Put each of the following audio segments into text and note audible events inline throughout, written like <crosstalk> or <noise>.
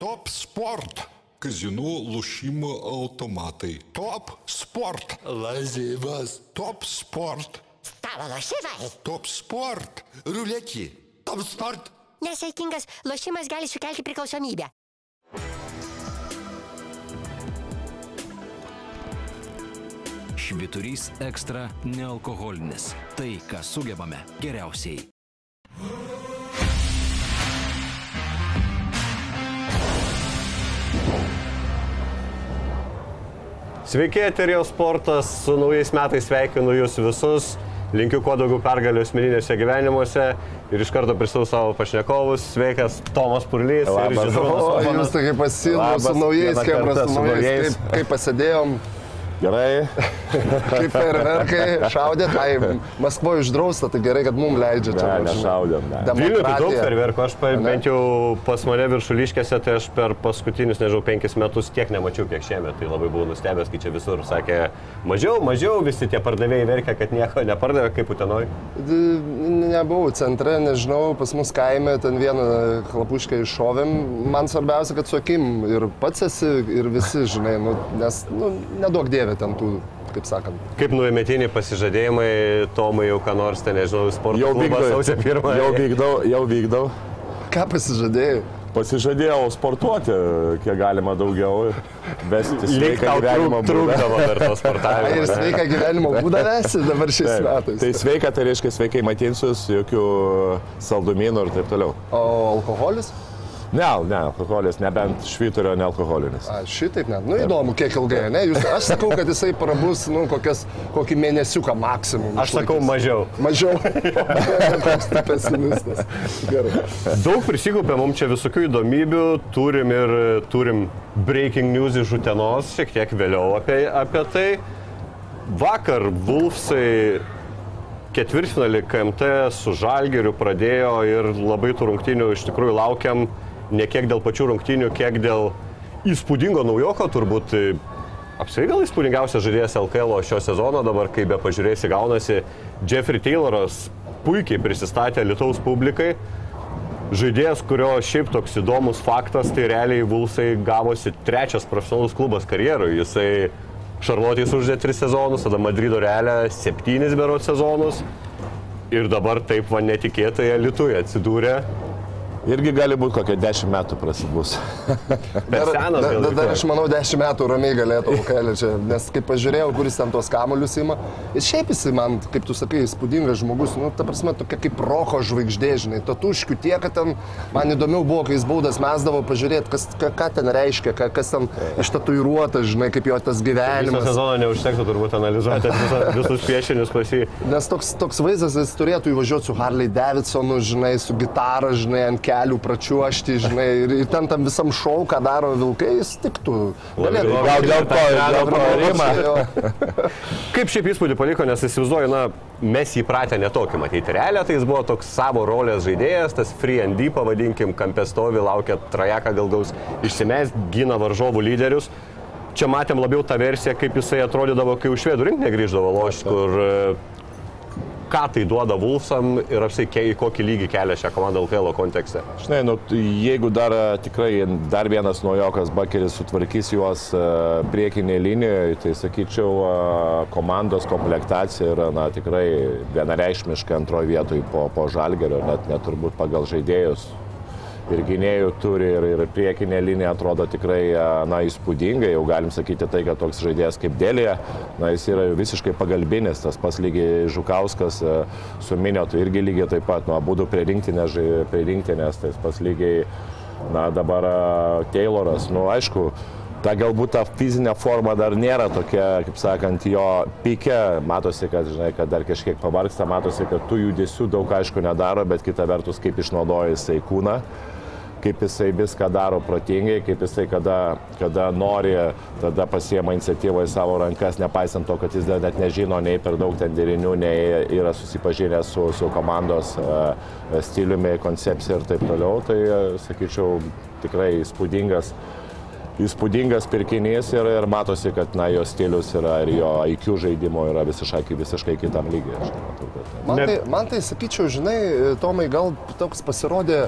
Top Sport. Kazino lošimo automatai. Top Sport. Lazivas. Top Sport. Stalo lošimai. Top Sport. Ruletį. Top Sport. Nesaikingas lošimas gali sukelti priklausomybę. Šviturys ekstra nealkoholinis. Tai, ką sugebame geriausiai. Sveiki, Eterijos sportas, su naujais metais sveikinu jūs visus, linkiu kuo daugiau pergalių asmeninėse gyvenimuose ir iš karto pristatau savo pašnekovus. Sveikas, Tomas Purlys. ir Labas. Žydrūnas O, jūs tokie pasilgo Labas. su naujais, Vieną kebra kartą su naujais, kaip, kaip pasidėjom, Gerai, kaip ferverkai šaudė, tai Maskvoje uždrausta, tai gerai, kad mums leidžia čia. ne, nešaudėm. Ne. Vilniuje tai daug ferverkų, aš pa, bent jau pas mane viršuliškėse, tai aš per paskutinius, nežinau, penkis metus tiek nemačiau, kiek šiemet, tai labai buvau nustebęs, kai čia visur sakė, mažiau, mažiau, visi tie pardavėjai verkia, kad nieko nepardavė, kaip Utenoj. Nebuvau centre, nežinau, pas mus kaime ten vieną chlapušką iššovėm. Man svarbiausia, kad su akim ir pats esi, ir visi, žinai, nu, nes nu, nedaug dievė ten tų, kaip sakant. Kaip nuėmetiniai pasižadėjimai, Tomai jau ką nors, ten nežinau, sporto Jau klubas vykdau, sausio pirmą. jau vykdau, jau vykdau. Ką pasižadėjai? Pasižadėjau sportuoti, kiek galima daugiau, vesti sveiką gyvenimo būdą. trūkdavo per to Ai, ir sveiką gyvenimo būdą vesi dabar šiais Taip. metais. Tai sveika, tai reiškia sveikai maitinsius, jokių saldumynų ir taip toliau. O alkoholis? Ne, ne, alkoholis, nebent švyturio nealkoholinis. A, šitaip net. Nu įdomu, kiek ilgai, ne? Jūs, aš sakau, kad jisai prabus, nu, kokias, kokį mėnesiuką maksimum. Aš sakau išlaikys. mažiau. Mažiau. <laughs> Koks tu pesimistas. Gerai. Daug prisigupė mums čia visokių įdomybių, turim ir turim breaking news iš Utenos, šiek tiek vėliau apie, apie tai. Vakar Vulfsai ketvirtfinalį KMT su Žalgiriu pradėjo ir labai tų rungtynių iš tikrųjų laukiam ne kiek dėl pačių rungtynių, kiek dėl įspūdingo naujoko, turbūt apsiai gal įspūdingiausias žaidėjas LKL šio sezono, dabar kai be pažiūrėsi gaunasi, Jeffrey Tayloras puikiai prisistatė Lietuvos publikai. Žaidėjas, kurio šiaip toks įdomus faktas, tai realiai Vulsai gavosi trečias profesionalus klubas karjerui. Jisai Šarlotės uždė tris sezonus, tada Madrido realę septynis berot sezonus. Ir dabar taip va netikėtai Lietuvai atsidūrė. Irgi gali būti kokie 10 metų prasibus. <laughs> Dar, senas dar, dar, dar aš manau, dešimt metų ramiai galėtų LKL čia, nes kaip pažiūrėjau, kuris ten tuos kamuolius ima, ir šiaip jisai man, kaip tu sakai, įspūdingas žmogus, nu, ta prasme, tokia kaip roko žvaigždė, žinai, tatuškių tiek, kad ten, man įdomiau buvo, kai jis baudas mesdavo, pažiūrėti, kas, ką, ką ten reiškia, ką, kas ten ištatuiruota, žinai, kaip jo tas gyvenimas. sezono neužtektų turbūt analizuoti <laughs> visus piešinius pasi. Nes toks, toks vaizdas, jis turėtų įvažiuoti su Harley Davidsonu, žinai, su gitara, žinai, ant kelių pračiuošti, žinai, ir, ir ten tam visam šou, ką daro vilkai, jis tiktų. Galėtų- Gal dėl to, dėl to rima. <laughs> Kaip šiaip įspūdį paliko, nes įsivaizduoju, na, mes jį pratę netokį matyti. Realiai tai jis buvo toks savo rolės žaidėjas, tas free and deep, pavadinkim, kampė stovi, laukia trajeką, gal gaus išsimest, gina varžovų lyderius. Čia matėm labiau tą versiją, kaip jisai atrodydavo, kai už švedų rinkinį grįždavo lošti, kur ką tai duoda Vulfsam ir apsiai į kokį lygį kelia šią komandą LKL kontekste. Žinai, nu, jeigu dar e, tikrai dar vienas naujokas Bakeris sutvarkys juos e, priekinėje linijoje, tai sakyčiau, e, komandos komplektacija yra na, tikrai vienareikšmiškai antroje vietoje po, po žalgerio, net, net turbūt pagal žaidėjus. Ir gynėjų turi, ir, ir priekinė linija atrodo tikrai e, na, įspūdingai. Jau galim sakyti tai, kad toks žaidėjas kaip Dėlė, na, jis yra visiškai pagalbinis. Tas pas lygiai Žukauskas e, su Miniotu irgi lygiai taip pat, nu, abu du prie rinktinės, prie rinktinės, tas pas lygiai, na, dabar e, Tayloras, nu, aišku, ta galbūt ta fizinė forma dar nėra tokia, kaip sakant, jo pykė, matosi, kad, žinai, kad dar kažkiek pavargsta, matosi, kad tų judesių daug aišku nedaro, bet kita vertus, kaip išnaudoja jisai kūną kaip jisai viską daro protingai, kaip jisai kada, kada nori, tada pasiema iniciatyvą į savo rankas, nepaisant to, kad jis dar net nežino nei per daug ten derinių, nei yra susipažinęs su, su komandos uh, stiliumi, koncepcija ir taip toliau. Tai, uh, sakyčiau, tikrai įspūdingas įspūdingas pirkinys ir, ir matosi, kad na, jo stilius yra ir jo IQ žaidimo yra visiškai, visiškai kitam lygiai. Aš matau, kad, Man tai, man tai, sakyčiau, žinai, Tomai, gal toks pasirodė,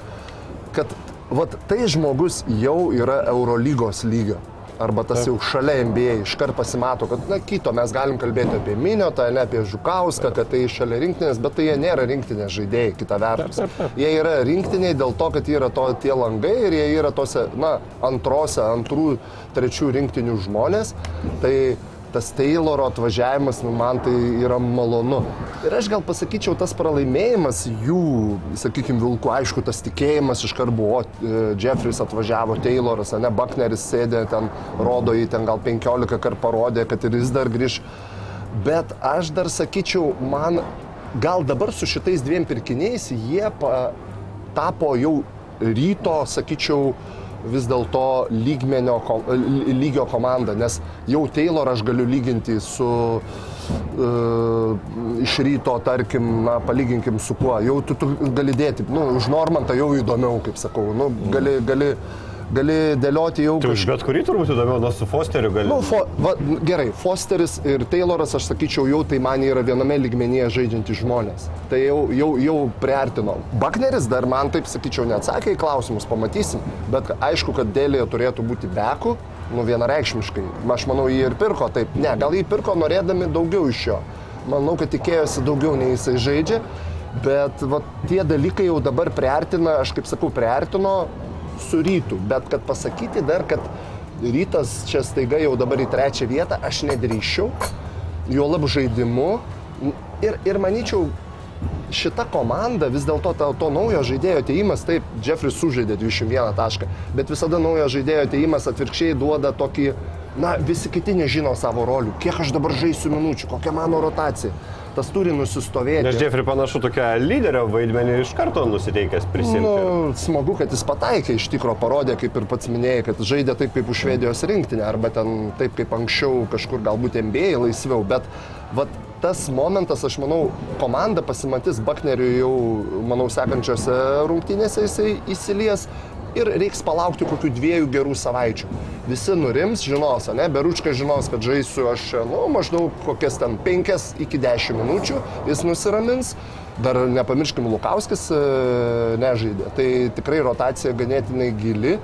kad vat tai žmogus jau yra Eurolygos lygio. Arba tas jau šalia NBA iškart pasimato, kad, na, kito mes galim kalbėti apie Miniotą, ne apie Žukauską, kad tai šalia rinktinės, bet tai jie nėra rinktinės žaidėjai, kita vertus. Jie yra rinktiniai dėl to, kad yra to, tie langai ir jie yra tose, na, antrose, antrų, trečių rinktinių žmonės. Tai tas Tayloro atvažiavimas, nu, man tai yra malonu. Ir aš gal pasakyčiau, tas pralaimėjimas jų, sakykime, Vilkų, aišku, tas tikėjimas iš karto buvo, e, Jeffris atvažiavo, Tayloras, ne, Buckneris sėdė ten, rodo jį ten gal 15 kart parodė, kad ir jis dar grįž. Bet aš dar sakyčiau, man gal dabar su šitais dviem pirkiniais jie pa, tapo jau ryto, sakyčiau, vis dėlto lygmenio, lygio komanda, nes jau Taylor aš galiu lyginti su uh, iš ryto, tarkim, na, palyginkim su kuo. Jau tu, tu gali dėti, nu, už Normantą jau įdomiau, kaip sakau, nu, gali, gali, gali dėlioti jau Tai už bet kurį turbūt įdomiau, nors su Fosteriu gali. Nu, fo, va, gerai, Fosteris ir Tayloras, aš sakyčiau, jau tai man yra viename lygmenyje žaidžiantys žmonės. Tai jau, jau, jau priartino. Bakneris dar man taip sakyčiau neatsakė į klausimus, pamatysim. Bet aišku, kad dėlėje turėtų būti beku, nu vienareikšmiškai. Aš manau, jį ir pirko taip. Ne, gal jį pirko norėdami daugiau iš jo. Manau, kad tikėjosi daugiau nei jisai žaidžia. Bet va, tie dalykai jau dabar priartina, aš kaip sakau, priartino su rytu. Bet kad pasakyti dar, kad rytas čia staiga jau dabar į trečią vietą, aš nedrįščiau, jo lab žaidimu. Ir, ir manyčiau, šita komanda vis dėlto to, to naujo žaidėjo ateimas, taip, Jeffrey sužaidė 21 tašką, bet visada naujo žaidėjo ateimas atvirkščiai duoda tokį, na, visi kiti nežino savo rolių, kiek aš dabar žaisiu minučių, kokia mano rotacija. Tas turi nusistovėti. Nes Jeffrey panašu tokia lyderio vaidmenį iš karto nusiteikęs prisimti. Nu, smagu, kad jis pataikė, iš tikro parodė, kaip ir pats minėjai, kad žaidė taip kaip už Švedijos rinktinę, arba ten taip kaip anksčiau kažkur galbūt MBA laisviau, bet vat, tas momentas, aš manau, komanda pasimatys Bakneriui jau, manau, sekančiose rungtynėse jisai įsilies ir reiks palaukti kokių dviejų gerų savaičių. Visi nurims, žinos, ne, Beručka žinos, kad žaisiu aš, nu, maždaug kokias ten 5 iki 10 minučių, jis nusiramins. Dar nepamirškim, Lukauskis e, nežaidė. Tai tikrai rotacija ganėtinai gili.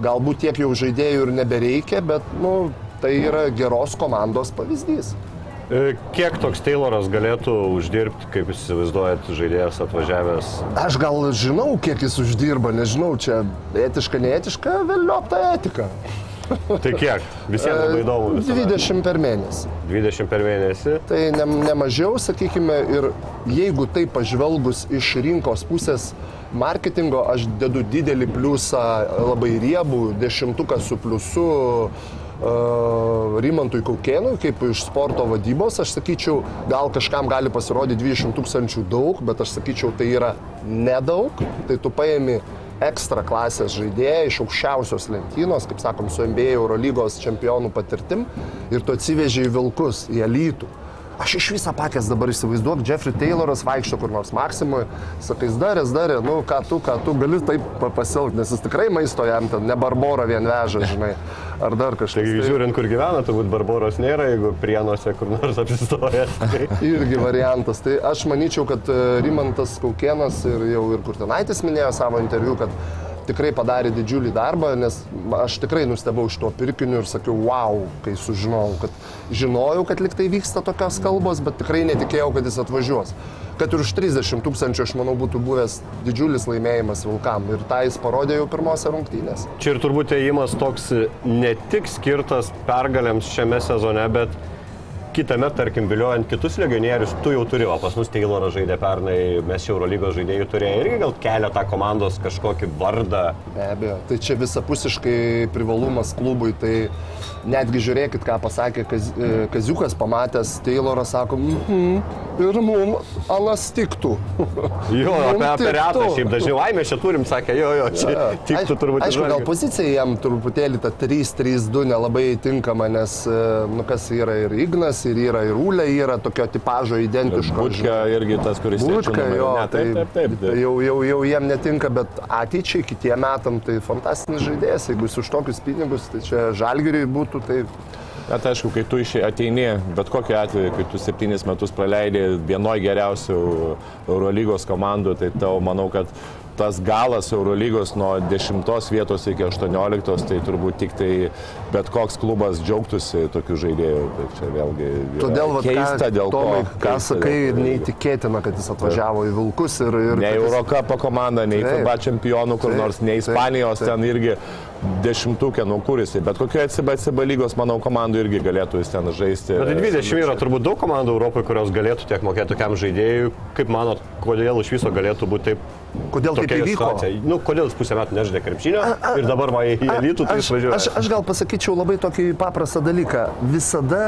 Galbūt tiek jau žaidėjų ir nebereikia, bet nu, tai yra geros komandos pavyzdys. E, Kiek toks Tayloras galėtų uždirbti, kaip jūs įsivaizduojat, žaidėjas atvažiavęs? Aš gal žinau, kiek jis uždirba, nežinau, čia etiška, neetiška, vėliau ta etika. Tai kiek? Visiems labai įdomu. visada. 20 per mėnesį. 20 per mėnesį. Tai ne, ne mažiau, sakykime, ir jeigu tai pažvelgus iš rinkos pusės marketingo, aš dedu didelį pliusą, labai riebų, dešimtuką su pliusu Rimantui Kaukienui, kaip iš sporto vadybos, aš sakyčiau, gal kažkam gali pasirodyti 20 tūkstančių daug, bet aš sakyčiau, tai yra nedaug. Tai tu paėmi ekstra klasės žaidėją iš aukščiausios lentynos, kaip sakom, su NBA Eurolygos čempionų patirtim ir tu atsiveži į Vilkus, įElytų. Aš iš visą pakęs dabar įsivaizduok, Jeffrey Tayloras vaikšto kur nors Maksimui, sakai, darės, darė, nu ką tu, ką tu gali taip pa- pasielgti, nes jis tikrai maisto jam ten, ne Barbora vien veža, <laughs> žinai, ar dar kažkas. Tai žiūrint, kur gyvena, turbūt Barbaros nėra, jeigu prienuose kur nors apsistojęs. Tai... <laughs> irgi variantas. Tai aš manyčiau, kad e, Rimantas Kaukienas ir jau ir Kurtinaitis minėjo savo interviu, kad tikrai padarė didžiulį darbą, nes aš tikrai nustebau iš to pirkiniu ir sakiau, wow, kai sužinojau, kad žinojau, kad liktai vyksta tokios kalbos, bet tikrai netikėjau, kad jis atvažiuos. Kad ir už 30 tūkstančių, aš manau, būtų buvęs didžiulis laimėjimas Vilkam. Ir tą jis parodė jau pirmose rungtynėse. Čia ir turbūt ėjimas toks ne tik skirtas pergalėms šiame sezone, bet kitame, tarkim, viliojant kitus legionierius, tu jau turi, o pas mus Tayloras žaidė pernai, mes Eurolygos žaidėjų turėjome irgi gal kelia tą komandos kažkokį vardą. Be abejo, tai čia visapusiškai privalumas klubui. Tai netgi žiūrėkit, ką pasakė Kaz, e, Kaziukas, pamatęs Taylorą, sako, mhm, ir mums anas tiktų. <laughs> Jo, apie, apie retą, tiktų. šiaip dažniau, ai mes čia turim, sakė, jo, jo, čia tiktų Aišku- turbūt. Aišku, gal pozicija jam truputėlį ta 3-3-2 nelabai tinkama, nes, e, nu kas yra ir Ignas, ir yra ir Ūlė, yra tokio tipažo identiško. Bučka irgi tas, kuris Būtka, jo, Ne, taip, taip, taip. tai jau, jau, jau jiem netinka, bet ateičiai, kitiem metam, tai fantastinis žaidėjas, jeigu jis už tokius pinigus, tai čia žalgiriui būtų, tai Bet aišku, kai tu ateini, bet kokiu atveju, kai tu septynis metus praleidai vienoje geriausių Eurolygos komandų, tai tau manau, kad tas galas Eurolygos nuo 10 vietos iki 18, tai turbūt tik tai bet koks klubas džiaugtųsi tokių žaidėjų. Tai čia vėlgi Todėl, vat, keista ką, dėl Tomai, to. ką sakai, dėl neįtikėtina, kad jis atvažiavo į Vilkus ir... ir Ne kad jis- Eurocapo komanda, nei Taip. FIBA čempionų, kur Taip, nors, nei taip, Ispanijos taip. ten irgi dešimtukė, nu kur jisai, bet kokioje CB, CB lygos, manau, komandų irgi galėtų jis ten žaisti. Bet tai 20 yra turbūt daug komandų Europoje, kurios galėtų tiek mokėti tokiam žaidėjui. Kaip manot, kodėl iš viso galėtų būti taip? Kodėl taip tokia įvyko? situacija? Nu, kodėl jis pusę metų nežaidė krepšinio ir dabar man į elitų tai aš, išvažiuoja? aš, aš gal pasakyčiau labai tokį paprastą dalyką. Visada,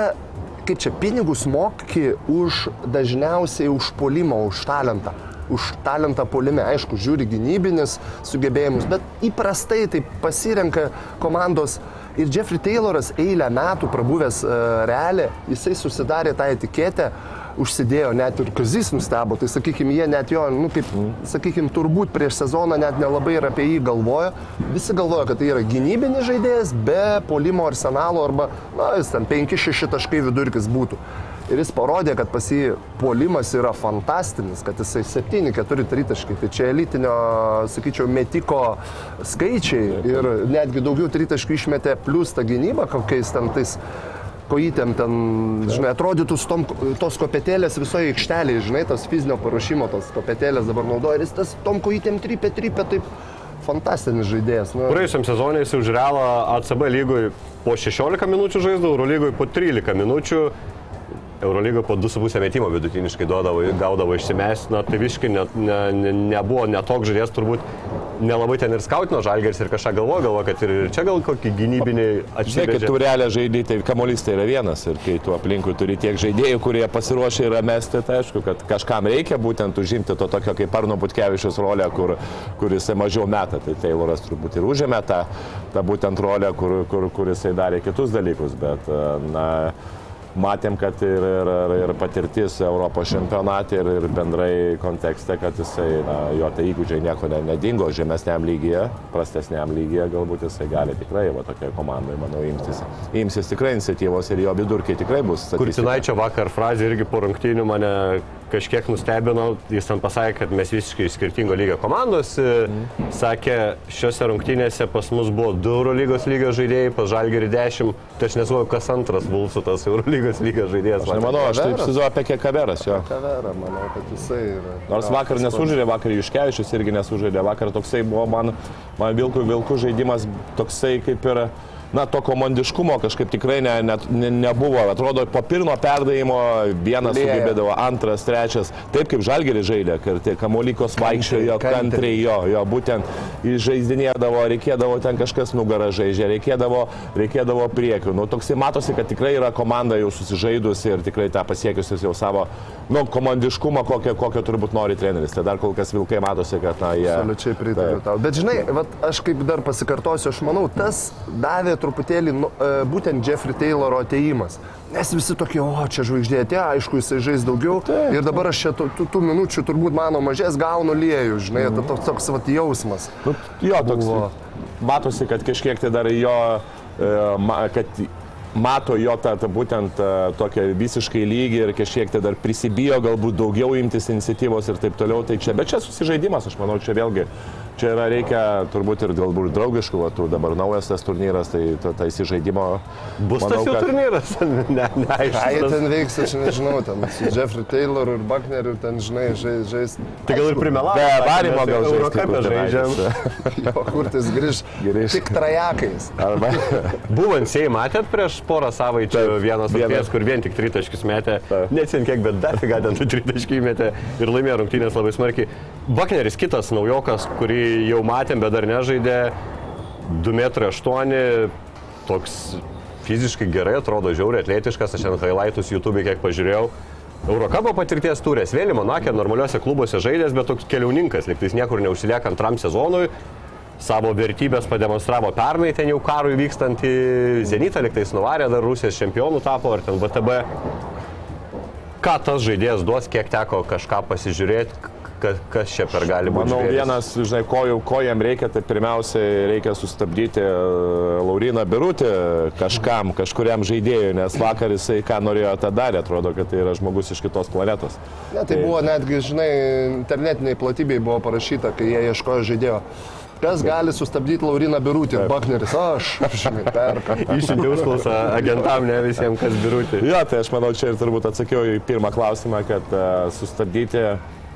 kaip čia, pinigus moki už dažniausiai už polimą, už talentą. Už talentą polime, aišku, žiūri gynybinis sugebėjimus, bet įprastai tai pasirenka komandos. Ir Jeffrey Tayloras eilę metų prabuvęs uh, realią, jisai susidarė tą etiketę, užsidėjo net ir Kazis nustebo, tai sakykime, jie net jo, nu kaip, sakykime, turbūt prieš sezoną net nelabai ir apie jį galvojo. Visi galvojo, kad tai yra gynybinis žaidėjas be polimo arsenalo arba, na, jis ten 5-6 taškai vidurkis būtų. Ir jis parodė, kad pas jį puolimas yra fantastinis, kad jisai 7-4 tritaškai. Tai čia elitinio, sakyčiau, metiko skaičiai ir netgi daugiau tritaškų išmetė plus tą gynybą, kokiais ten tais kojytėm ten, žinai, atrodytų tom, tos kopetėlės visoje aikštelėje, žinai, tos fizinio paruošimo, tos kopetėlės dabar naudoja ir jis tas tom kojytėm trypė, trypė, taip fantastinis žaidėjas. Nu, Praėjusiam sezonui jis už realą ACB lygui po 16 minučių žaisdavo, Eurolygui po 13 minučių. Eurolygoje po 2,5 metimo vidutiniškai duodavo, gaudavo išsimest, na tai visiškai ne, ne, ne, nebuvo netoks žaidėjas, turbūt nelabai ten ir skautino žalgeris ir kažką galvojo, galvojo, kad ir ir čia gal kokį gynybinį Žinai, kai atsivežė. tu realią žaidėjai, tai kamuolys tai yra vienas ir kai tu aplinkui turi tiek žaidėjų, kurie pasiruošę yra mesti, tai aišku, kad kažkam reikia būtent užimti to tokio kaip Arno Butkevičius rolę, kur, kur jisai mažiau meta. Tai Tayloras turbūt ir užėmė tą, tą būtent rolę, kur, kur, kur jisai darė kitus dalykus, bet na, matėm, kad ir, ir, ir, ir patirtis Europos čempionate ir, ir bendrai kontekste, kad jisai, na, jo tai įgūdžiai nieko ne, nedingo žemesniam lygyje, prastesniam lygyje, galbūt jisai gali tikrai, va tokiai komandai, manau, imtis, imsis tikrai iniciatyvos ir jo vidurkiai tikrai bus. statistika. Kurtinaičio vakar frazė irgi po rungtynių mane kažkiek nustebino. Jis ten pasakė, kad mes visiškai iš skirtingo lygio komandos. Mm. Sakė, šiuose rungtynėse pas mus buvo du Eurolygos lygio žaidėjai, pas Žalgerį 10. Tai aš nesuvokiu, kas antras Vulsų tas Eurolygos lygio žaidėjas. Aš nemanau, aš taip įsivaizduoju apie kiek kaveras jo. Kavera, manau, kad jisai yra. Nors vakar nesužaidė, vakar Juškevičius irgi nesužaidė, vakar toksai buvo man, man vilkų vilkų žaidimas toksai kaip ir, na, to komandiškumo kažkaip tikrai ne, ne, ne, nebuvo. Atrodo, po pirmo perdavimo vienas Lieja. sugebėdavo, antras, trečias. Taip kaip Žalgeris žaidė, kad kamuolykos vaikščiojo kantriai. jo, jo, būtent žaidinėdavo, reikėdavo ten kažkas nugarą žaidžia, reikėdavo, reikėdavo priekių. Nu, toksai matosi, kad tikrai yra komanda jau susižaidusi ir tikrai tą pasiekiusi jau savo, nu, komandiškumą, kokio, kokio turbūt nori treneris. Tai dar kol kas vilkai matosi, kad, na, jie... Absoliučiai pritariu tau. Bet žinai, vat, aš kaip dar pasikartosiu, aš manau, tas davė truputėlį nu, e, būtent Jeffrey Tayloro ateimas. Nes visi tokie, o čia žvaigždė atėjo, aišku, jisai žais daugiau. Ir dabar aš čia tų, tų, tų minučių turbūt mano mažės gaunu liejų, žinai, mm. toks, toks vat, jausmas. Nu, jo, toks. Buvo. Matosi, kad kažkiek tai dar jo, e, kad mato jo tą, tą būtent e, tokią visiškai lygį ir kažkiek tai dar prisibijo galbūt daugiau imtis iniciatyvos ir taip toliau. Tai čia, bet čia susižaidimas, aš manau, čia vėlgi, čia yra reikia turbūt ir galbūt draugiškų, va, tų dabar naujas tas turnyras, tai ta, ta įsižaidimo. Bus tas manau, jau kad- turnyras. <laughs> Ne, Ką jie neaišku. ten veiks, aš nežinau, ten su Jeffrey Tayloru ir Buckneriu ten, žinai, žais. žais. Tai gal ir primelavo. Be varimo gal žais, Eurokapė kaip žaidžiam. <laughs> Jo, kur tas grįž. Grįš. Tik trajakais. Arba. <laughs> Buvant Seimą, matėt prieš porą savaičių Taip, vienas vienas. kur vien tik tritaškius metė. Neatsin kiek, bet dar figa ten tų tritaškių metė ir laimėjo rungtynės labai smarkiai. Bakneris kitas naujokas, kurį jau matėm, bet dar nežaidė. 2,8 m, toks fiziškai gerai atrodo, žiauriai atletiškas, aš ten highlightus YouTube kiek pažiūrėjau. Eurocapo patirties turės, vėlį Monakė normaliuose klubuose žaidęs, bet toks keliauninkas, liktais niekur neužsilieka antram sezonui. Savo vertybės pademonstravo pernai ten jau karui vykstant į Zenitą, liktais nuvarė, dar Rusijos čempionų tapo, ar ten VTB. Ką tas žaidėjas duos, kiek teko kažką pasižiūrėti, kas, kas čia per gali būti? Manau, žvėris? vienas, žinai, ko, jau, ko jam reikia, tai pirmiausia reikia sustabdyti e, Lauriną Birutį kažkam, kažkuriam žaidėjui, nes vakar jisai ką norėjo, tą darė, atrodo, kad tai yra žmogus iš kitos planetos. Ne, tai buvo netgi, žinai, internetiniai platybei buvo parašyta, kai jie ieškojo žaidėjo. Kas gali sustabdyti Lauriną Birutį? Bakneris, aš. Išsiunti užklausą agentam, ne visiems, kas birūti. Jo, tai aš manau, čia ir turbūt atsakiau į pirmą klausimą, kad uh, sustabdyti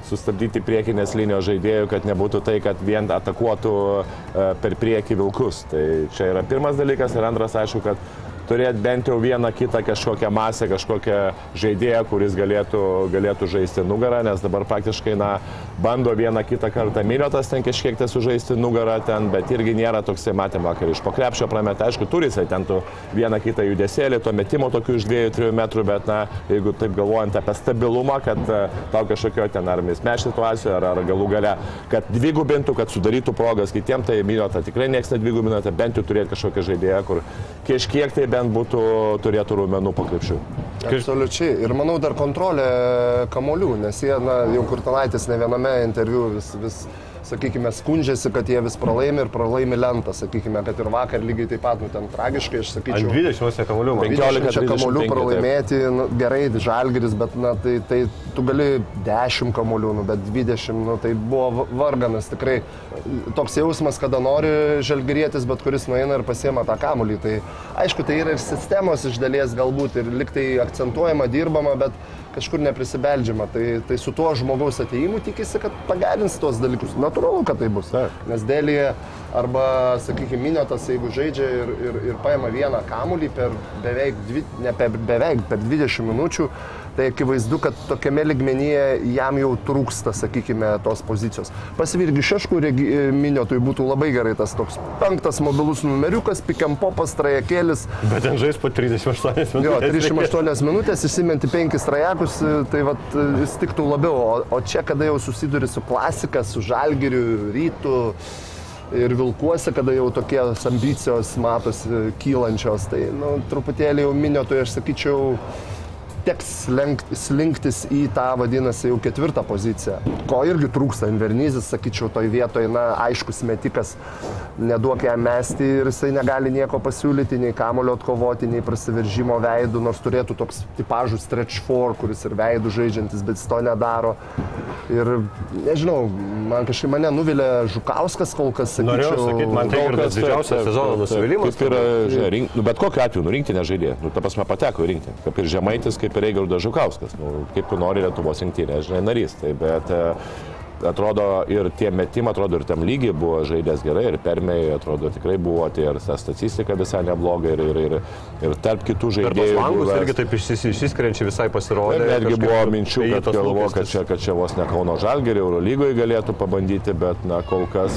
sustabdyti priekinės linijos žaidėjų, kad nebūtų tai, kad vien atakuotų uh, per priekį vilkus. Tai čia yra pirmas dalykas ir antras, aišku, kad turėti bent jau vieną kitą kažkokią masę, kažkokią žaidėją, kuris galėtų, galėtų žaisti nugarą, nes dabar praktiškai, na, bando vieną kitą kartą miniotas ten kažkiek tai sužaisti nugarą ten, bet irgi nėra toksai, matėm vakar iš pokrepšio prametą, aišku, turi jisai ten tu vieną kitą judesėlį, to metimo tokių iš 2-3 metrų, bet, na, jeigu taip galvojant apie stabilumą, kad e, tau kažkokio ten ar mismeš situacijoje, ar, ar galų gale, kad dvigubintų, kad sudarytų progas kitiems, tai minota tikrai niekas nedvigubina, tai bent jau turėti kažkokią žaidėją, kur kažkiek tai bent būtų, turėtų raumenų pakrepšių. Absoliučiai. Ir manau dar kontrolė kamolių, nes jie, na, jau Kurtinaitis ne viename interviu vis, vis sakykime, skundžiasi, kad jie vis pralaimi ir pralaimi lentą, sakykime, kad ir vakar lygiai taip pat, nu, ten tragiškai, aš sakyčiau. 20 kamuolių. man. 15. 15 kamolių 35, pralaimėti, nu, gerai, žalgeris, bet na, tai, tai tu gali 10 kamolių, nu, bet 20, nu, tai buvo va- varganas tikrai. Toks jausmas, kada nori žalgerietis, bet kuris nueina ir pasiema tą kamolį. Tai aišku, tai yra ir sistemos iš dalies galbūt ir liktai akcentuojama, dirbama, bet kažkur neprisibeldžiama. Tai, tai su tuo žmogaus ateimu tikisi, kad pagerins tuos dalykus. Natūralu, kad tai bus. Taip. Nes dėlėje arba, sakykime, minėtas, jeigu žaidžia ir, ir, ir paima vieną kamulį per beveik, dvi, ne per beveik, per 20 minučių, tai akivaizdu, kad tokiame ligmenyje jam jau trūksta, sakykime, tos pozicijos. Pasivirgi šeškų minėtui būtų labai gerai tas toks penktas mobilus numeriukas, pikiampopas, trajakėlis, Bet ten žais po 38 minutės. Jo, 38 minutės, įsimenti penkis trajekus, tai vat, jis tiktų labiau. O, o čia, kada jau susiduri su klasika, su žalgiriu, rytu ir vilkuose, kada jau tokios ambicijos matosi kylančios, tai nu, truputėlį jau minėtui, aš sakyčiau, teks lenkt, slinktis į tą vadinasi jau ketvirtą poziciją. Ko irgi trūksta. Invernizis, sakyčiau, toj vietoje, na, aiškus metikas, neduok jam mesti ir jisai negali nieko pasiūlyti, nei kamulio atkovoti, nei prasiveržimo veidų, nors turėtų toks tipažų stretch for, kuris ir veidų žaidžiantis, bet jis to nedaro. Ir nežinau, man kažkaip mane nuvilė Žukauskas kol kas, sakyčiau. Norėjau sakyt, man tai yra didžiausias taip, taip, sezono taip, taip. nusivylimas. Kaip ir, žinai, rink, nu, bet kokiu atveju, nu, rinktinė žaidė. Nu, ta prasme, pateko į rinktinę. Kaip ir Žemaitis, kaip ir Eigirdas Žukauskas. Nu, kaip tu nori Lietuvos rinktinė, žinai, narys. Tai, bet e, atrodo ir tie metimai, atrodo ir tam lygiai buvo žaidęs gerai, ir permėjai, atrodo tikrai buvo, tai ir ta statistika visai nebloga, ir, ir, ir, ir tarp kitų žaidėjų. langus buvęs- irgi taip išsis- išsiskiriančiai visai pasirodė. Ir netgi buvo minčių, kad įeitas galvo, kad čia, kad čia vos ne Kauno Žalgerį Eurolygoje galėtų pabandyti, bet na, kol kas,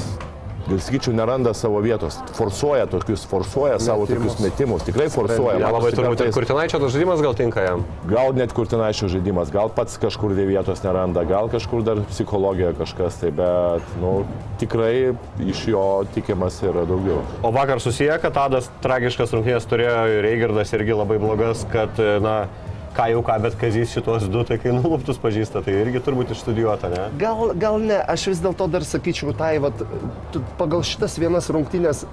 gal sakyčiau, neranda savo vietos. Forsuoja tokius, forsuoja savo Metimus. tokius metimus. Tikrai forsuoja. Ja, labai turbūt ir Kurtinaičio tas žaidimas gal tinka jam. Gal net kurtinaičio žaidimas, gal pats kažkur tai vietos neranda, gal kažkur dar psichologija kažkas tai, bet nu, tikrai iš jo tikimas yra daugiau. O vakar susiję, kad Tadas tragiškas rungtynės turėjo ir Eigirdas irgi labai blogas, kad, na, ką jau ką, bet Kazys šitos du, tai kai nuluptus pažįsta, tai irgi turbūt išstudijuota, ne? Gal, gal ne, aš vis dėlto dar sakyčiau, tai vat, tu- pagal šitas vienas rungtynės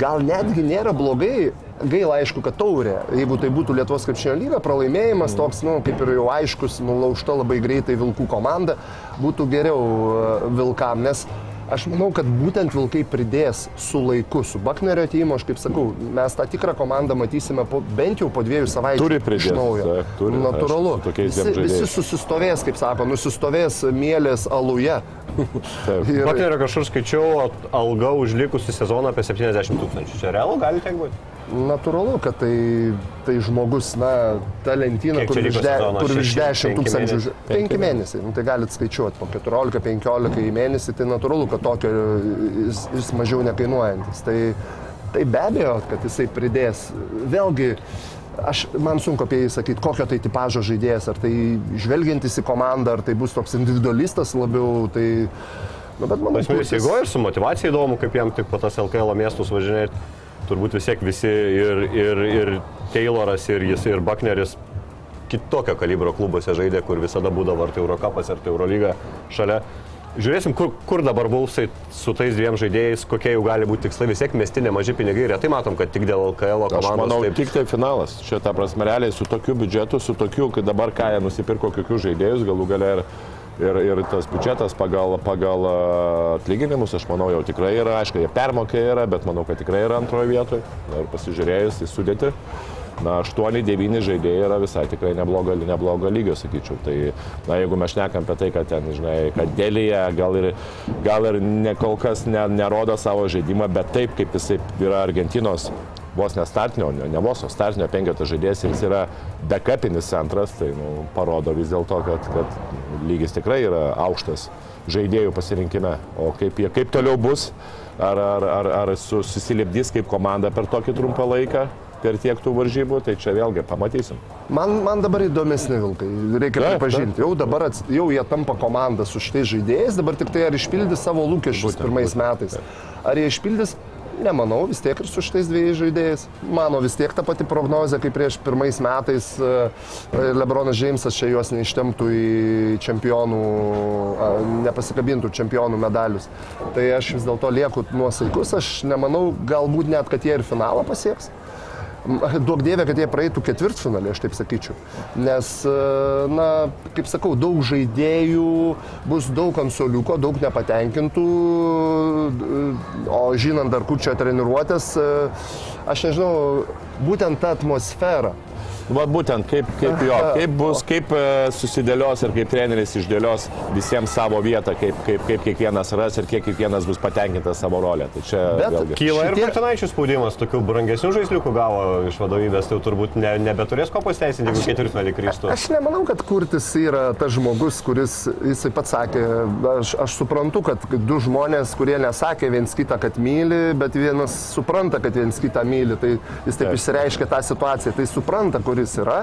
gal netgi nėra blogai. Gaila aišku, kad taurė, jeigu tai būtų Lietuvos krepšinio lyga, pralaimėjimas toks, nu, kaip ir jau aiškus, nulaužta labai greitai Vilkų komanda, būtų geriau e, Vilkam, nes aš manau, kad būtent Vilkai pridės su laiku, su Baknerio atėjimu, aš kaip sakau, mes tą tikrą komandą matysime po, bent jau po dviejų savaičių. Turi pridėt, iš naujo. taip, turi, Natūralu. tokiais visi, visi susistovės, kaip sako, nusistovės mėlės aluje. Baknerio kažkur skaičiau, alga už likusį sezoną apie 70 tūkstančių. Čia realu gali tiek būti? Natūralu, kad tai, tai žmogus, na, ta lentyna, kur virš, de, kur virš Šeši, 10 penki tūkstančių. mėnesiai? ž- Penki mėnesiai, nu, tai galite skaičiuoti po 14-15 į mėnesį, tai natūralu, kad tokio jis, jis mažiau nekainuojantis. Tai, tai be abejo, kad jisai pridės. Vėlgi, aš, man sunku apie jį sakyti, kokio tai tipažo žaidėjas, ar tai žvelgiantis į komandą, ar tai bus toks individualistas labiau, tai... Nu, bet manau, Esminis Kurtis- įgoja ir su motivacija įdomu, kaip jam tik po tas LKL miestus važinėti. Turbūt vis tiek visi ir, ir, ir Tayloras, ir jis, ir Bakneris kitokio kalibro klubuose žaidė, kur visada būdavo ar tai Eurocapas, ar tai Eurolyga šalia. Žiūrėsim, kur, kur dabar Vulfsai su tais dviem žaidėjais, kokie jų gali būti tikslai, vis tiek mesti nemaži pinigai, retai matom, kad tik dėl LKL Aš komandos. manau, taip- tik tai finalas. Ta prasme, realiai su tokiu biudžetu, su tokiu, kai dabar ką jie nusipirko, kokius žaidėjus, galų gale ir, ir, ir tas biudžetas pagal, pagal atlyginimus, aš manau, jau tikrai yra, aišku, jie permokė yra, bet manau, kad tikrai yra antroje vietoje. Ir pasižiūrėjus į sudėtį, na, 8-9 žaidėjai yra visai tikrai neblogo, neblogo lygio, sakyčiau. Tai, na, jeigu mes šnekam apie tai, kad ten, žinai, kad dėlyje gal ir, gal ir ne, kol kas ne, nerodo savo žaidimą, bet taip, kaip jisai yra Argentinos vos nestartinio, ne, ne vos, o startinio penketo žaidėjas ir jis yra backupinis centras, tai nu, parodo vis dėlto, kad, kad lygis tikrai yra aukštas žaidėjų pasirinkime. O kaip, jie, kaip toliau bus, ar, ar, ar, ar su- susilipdys kaip komanda per tokį trumpą laiką, per tiek tų varžybų, tai čia vėlgi pamatysim. Man, man dabar įdomesni vilkai, reikia Taip, pripažinti. Jau dabar ats, jau jie tampa komanda su šitais žaidėjais, dabar tik tai ar išpildys savo lūkesčius Būtent, pirmais būtent, metais. Ar jie išpildys? Nemanau, vis tiek ir su šitais dviejais žaidėjais. Mano vis tiek ta pati prognozė, kaip prieš pirmais metais e, Lebronas Džeimsas čia juos neištemtų į čempionų, nepasikabintų čempionų medalius. Tai aš vis dėlto lieku nuosaikus, aš nemanau galbūt net, kad jie ir finalą pasieks. Duok dievė, kad jie praeitų ketvirtfinalį, aš taip sakyčiau. Nes, e, na, kaip sakau, daug žaidėjų, bus daug ant soliuko, daug nepatenkintų, o žinant dar kur čia treniruotės, e, aš nežinau, būtent ta atmosfera. Va būtent kaip, kaip jo, <laughs> kaip bus, kaip e, susidėlios ir kaip treneris išdėlios visiems savo vietą, kaip, kaip, kaip kiekvienas ras ir kiek kiekvienas bus patenkintas savo rolę. Tai čia Bet vėlgi. Kyla ir Šitie- Martinaičių spaudimas, tokių brangesnių žaisliukų gavo iš vadovybės, tai jau turbūt ne, nebeturės ko pasiteisinti, jeigu ketvirtfinalį kristų. Aš nemanau, kad Kurtis yra tas žmogus, kuris, jisai pats sakė, aš, aš suprantu, kad du žmonės, kurie nesakė viens kitą, kad myli, bet vienas supranta, kad viens kitą myli, tai jis taip Taip. išsireiškia tą situaciją, tai supranta, kuris yra,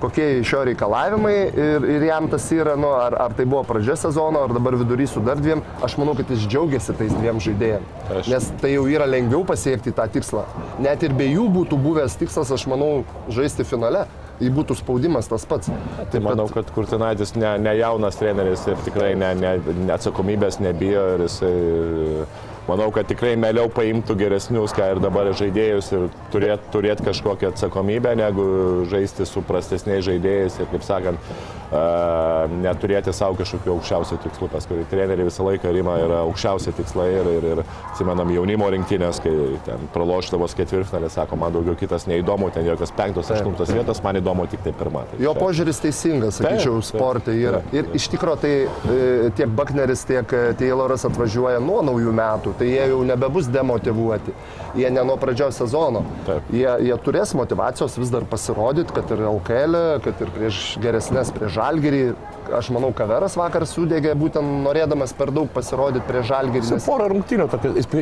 kokie iš jo reikalavimai ir, ir jam tas yra, nu, ar, ar tai buvo pradžia sezono, ar dabar vidury su dar dviem, aš manau, kad jis džiaugiasi tais dviem žaidėjim, Aš- nes tai jau yra lengviau pasiekti tą tikslą. Net ir be jų būtų buvęs tikslas, aš manau, žaisti finale. Jei būtų spaudimas tas pats. Tai manau, kad Kurtinaitis ne, ne jaunas treneris ir tikrai ne, ne, ne atsakomybės nebijo ir jisai, manau, kad tikrai mėliau paimtų geresnius, ką ir dabar žaidėjus ir turėt, turėt kažkokią atsakomybę, negu žaisti su prastesniais žaidėjais ir, kaip sakant, neturėti savo kažkokių aukščiausių tikslų, pas kurį treneriai visą laiką rima yra aukščiausi tikslai ir, ir, ir atsimenam jaunimo rinktinės, kai ten praloštavos ketvirtfinalį, sako, man daugiau kitas neįdomu, ten jokios penktos, aštuntos vietos, man įdomu tik tai pirmą. Tai Jo požiūris teisingas, sakyčiau, sportai yra. Ir iš tikrųjų tai e, tiek Bakneris, tiek e, Tayloras atvažiuoja nuo naujų metų, tai jie jau nebebus demotivuoti. Jie ne nuo pradžios sezono. Taip. Jie, jie turės motivacijos vis dar pasirodyti, kad ir LKL, kad ir prieš geresnės, prieš Žalgirį. Aš manau, Kaveras vakar sudegė būtent norėdamas per daug pasirodyti prieš Žalgirį. Su Nes... porą rungtynių,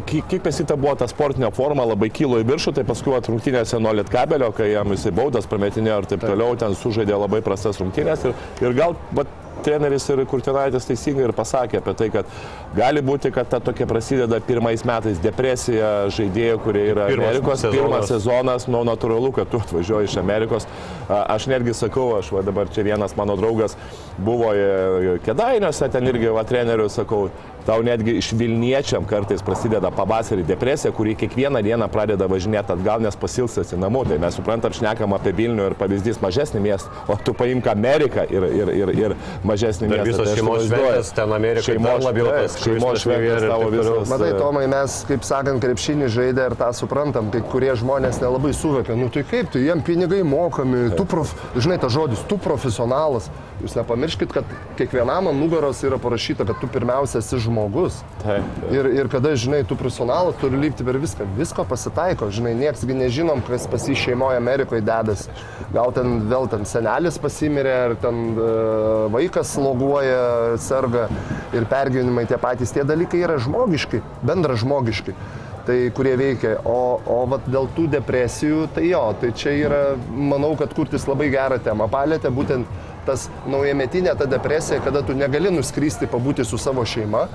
kiek pesita buvo ta sportinė forma, labai kilo į viršų, tai paskui vat rungtynėse nuo Lietkabelio, kai jam jisai baudas prametinėjo ir taip toliau, ten sužaidė labai prastas rungtynės ir, ir gal vat, treneris ir Kurtinaitis teisingai ir pasakė apie tai, kad gali būti, kad ta tokia prasideda pirmais metais depresija žaidėjų, kurie yra Pirmas Amerikos, sezonas. pirmas sezonas, nu natūralu, kad tu atvažiuoji iš Amerikos. Aš netgi sakau, aš va dabar čia vienas mano draugas buvo e, Kedainiuose, ten irgi va treneriu sakau, tau netgi iš Vilniečiam kartais prasideda pavasarį depresija, kuri kiekvieną dieną pradeda važinėti atgal, nes pasilsasi namų. Tai mes suprantam, šnekam apie Vilnių ir pavyzdys mažesnį miestą, o tu paimk Ameriką ir, ir, ir, ir mažesnį miestą. visos Tai šeimos šventės ten Amerikoje Šeimos, labiau tas šeimos šventės tavo visas. Matai, Tomai, mes, kaip sakant, krepšinį žaidė ir tą suprantam, kai kurie žmonės nelabai suvokia. Nu tai kaip, tai jiem pinigai mokami, tu, prof... žinai, tas žodis, tu profesionalas. Jūs nepamirškit, kad kiekvienam ant nugaros yra parašyta, kad tu pirmiausia esi žmogus. Taip, taip. Ir, ir kada, žinai, tu profesionalas turi lipti per viską. Visko pasitaiko, žinai, nieksgi nežinom, kas pas jį šeimoje Amerikoje dedasi. Gal ten vėl ten senelis pasimirė, ar ten e, vaikas loguoja, serga ir pergyvenimai tie patys. Tie dalykai yra žmogiški, bendra žmogiški. Tai kurie veikia. O, o vat dėl tų depresijų, tai jo, tai čia yra, manau, kad kurtis labai gerą temą palėtė, būtent tas naujametinė ta depresija, kada tu negali nuskrysti, pabūti su savo šeima.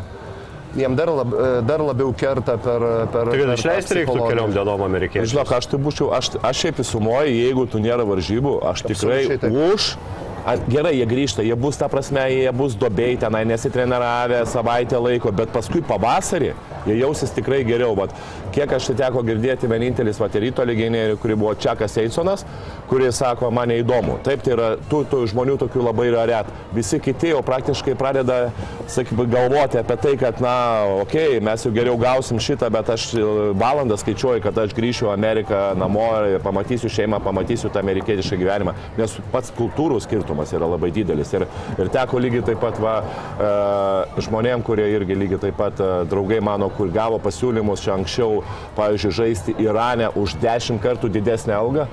jiem dar, lab, e, dar labiau kerta per... per Tai išleisti reiktų keliom dienom amerikiečių. Žinok, aš tai būčiau, aš, aš šiaip įsumuoju, jeigu tu nėra varžybų, aš tikrai Absoliučiai taip. už. Gerai, jie grįžta, jie bus, ta prasme, jie bus dobėjai tenai, nesitreniravę savaitę laiko, bet paskui pavasarį jie jausis tikrai geriau. Vat, kiek aš tai teko girdėti, vienintelis vat, ir ryto legionierių, kuri buvo Čekas Eisonas, kuris sako, man neįdomu. Taip, tai yra, tų, tų žmonių tokių labai yra ret. Visi kiti jau praktiškai pradeda, sakykime, galvoti apie tai, kad, na, okei, okay, mes jau geriau gausim šitą, bet aš e, valandą skaičiuoju, kad aš grįšiu į Ameriką namo ir pamatysiu šeimą, pamatysiu tą amerikietišką gyvenimą, nes pats kultūrų skirtumas yra labai didelis. Ir, ir teko lygiai taip pat va, e, žmonėm, kurie irgi lygiai taip pat e, draugai mano, kur gavo pasiūlymus čia anksčiau, pavyzdžiui, žaisti Irane už 10 kartų didesnę algą.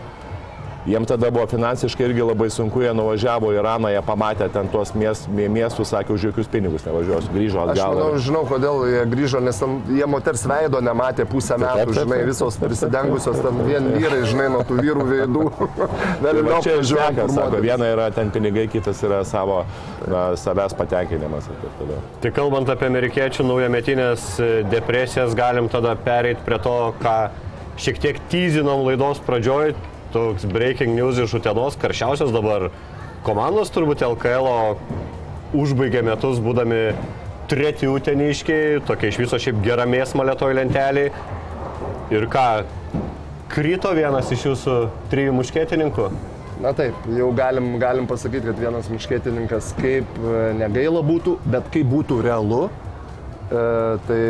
Jiem tada buvo finansiškai irgi labai sunku, jie nuvažiavo į Iraną, jie pamatė ten tuos miest, mie- miestus, sakė, už jokius pinigus nevažiuosiu, grįžo Aš atgal. manau, žinau, kodėl jie grįžo, nes ten jie moters veido nematė pusę metų, taip, žinai, taip. visos prisidengusios, ten <laughs> vien vyrai, žinai, nuo tų vyrų veidų. <laughs> Tai va čia ir sako, viena yra ten pinigai, kitas yra savo na, savęs patenkinimas ir taip toliau. Tai kalbant apie amerikiečių naujametinės e, depresijas, galim tada pereiti prie to, ką šiek tiek tyzinom laidos pradžioj. Toks breaking news iš Utenos, karščiausias dabar komandos turbūt LKL užbaigė metus būdami treti uteniškiai, tokia iš viso šiaip gera mėsma lietoj lenteliai. Ir ką, krito vienas iš jūsų trijų muškietininkų? Na taip, jau galim, galim pasakyti, kad vienas miškėtininkas kaip e, negaila būtų, bet kaip būtų realu, tai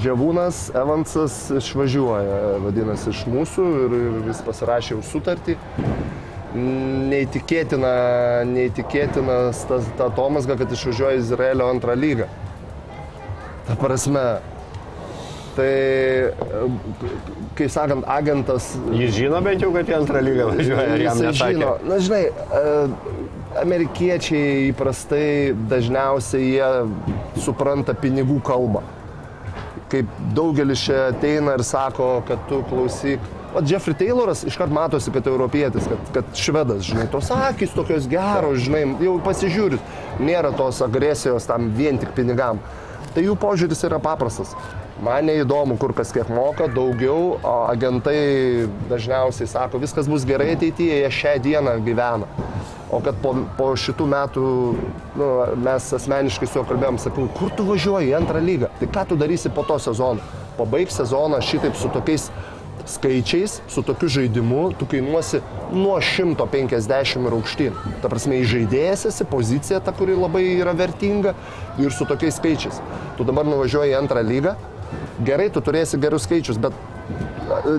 Džiavūnas Evansas išvažiuoja, vadinasi, iš mūsų ir, ir jis pasirašė jau sutartį. Neįtikėtina, neįtikėtinas tas, ta Tomasga, kad išvažiuoja Izraelio antrą lygą. Ta prasme, tai, e, kaip sakant, agentas Jis žino bent jau, kad į antrą lygą važiuoja, nesakė. žino. Na, žinai, e, amerikiečiai įprastai dažniausiai jie supranta pinigų kalbą. Kaip daugelis čia ateina ir sako, kad tu klausyk. O Jeffrey Tayloras iškart matosi, kad europietis, kad, kad švedas, žinai, tos akis tokios geros, žinai, jau pasižiūrit, nėra tos agresijos tam vien tik pinigam. Tai jų požiūris yra paprastas. Man neįdomu, kur kas kiek moka, daugiau, agentai dažniausiai sako, viskas bus gerai ateityje, jie šią dieną gyvena. O kad po, po šitų metų nu, mes asmeniškai su juo kalbėjom, sakau, kur tu važiuoji į antrą lygą, tai ką tu darysi po to sezono? Pabaig sezoną šitaip su tokiais skaičiais, su tokiu žaidimu, tu kainuosi nuo 150 ir aukštyn. Ta prasme, įžaidėjas esi, pozicija ta, kuri labai yra vertinga ir su tokiais skaičiais. Tu dabar nuvažiuoji į antrą lygą, gerai, tu turėsi gerus skaičius, bet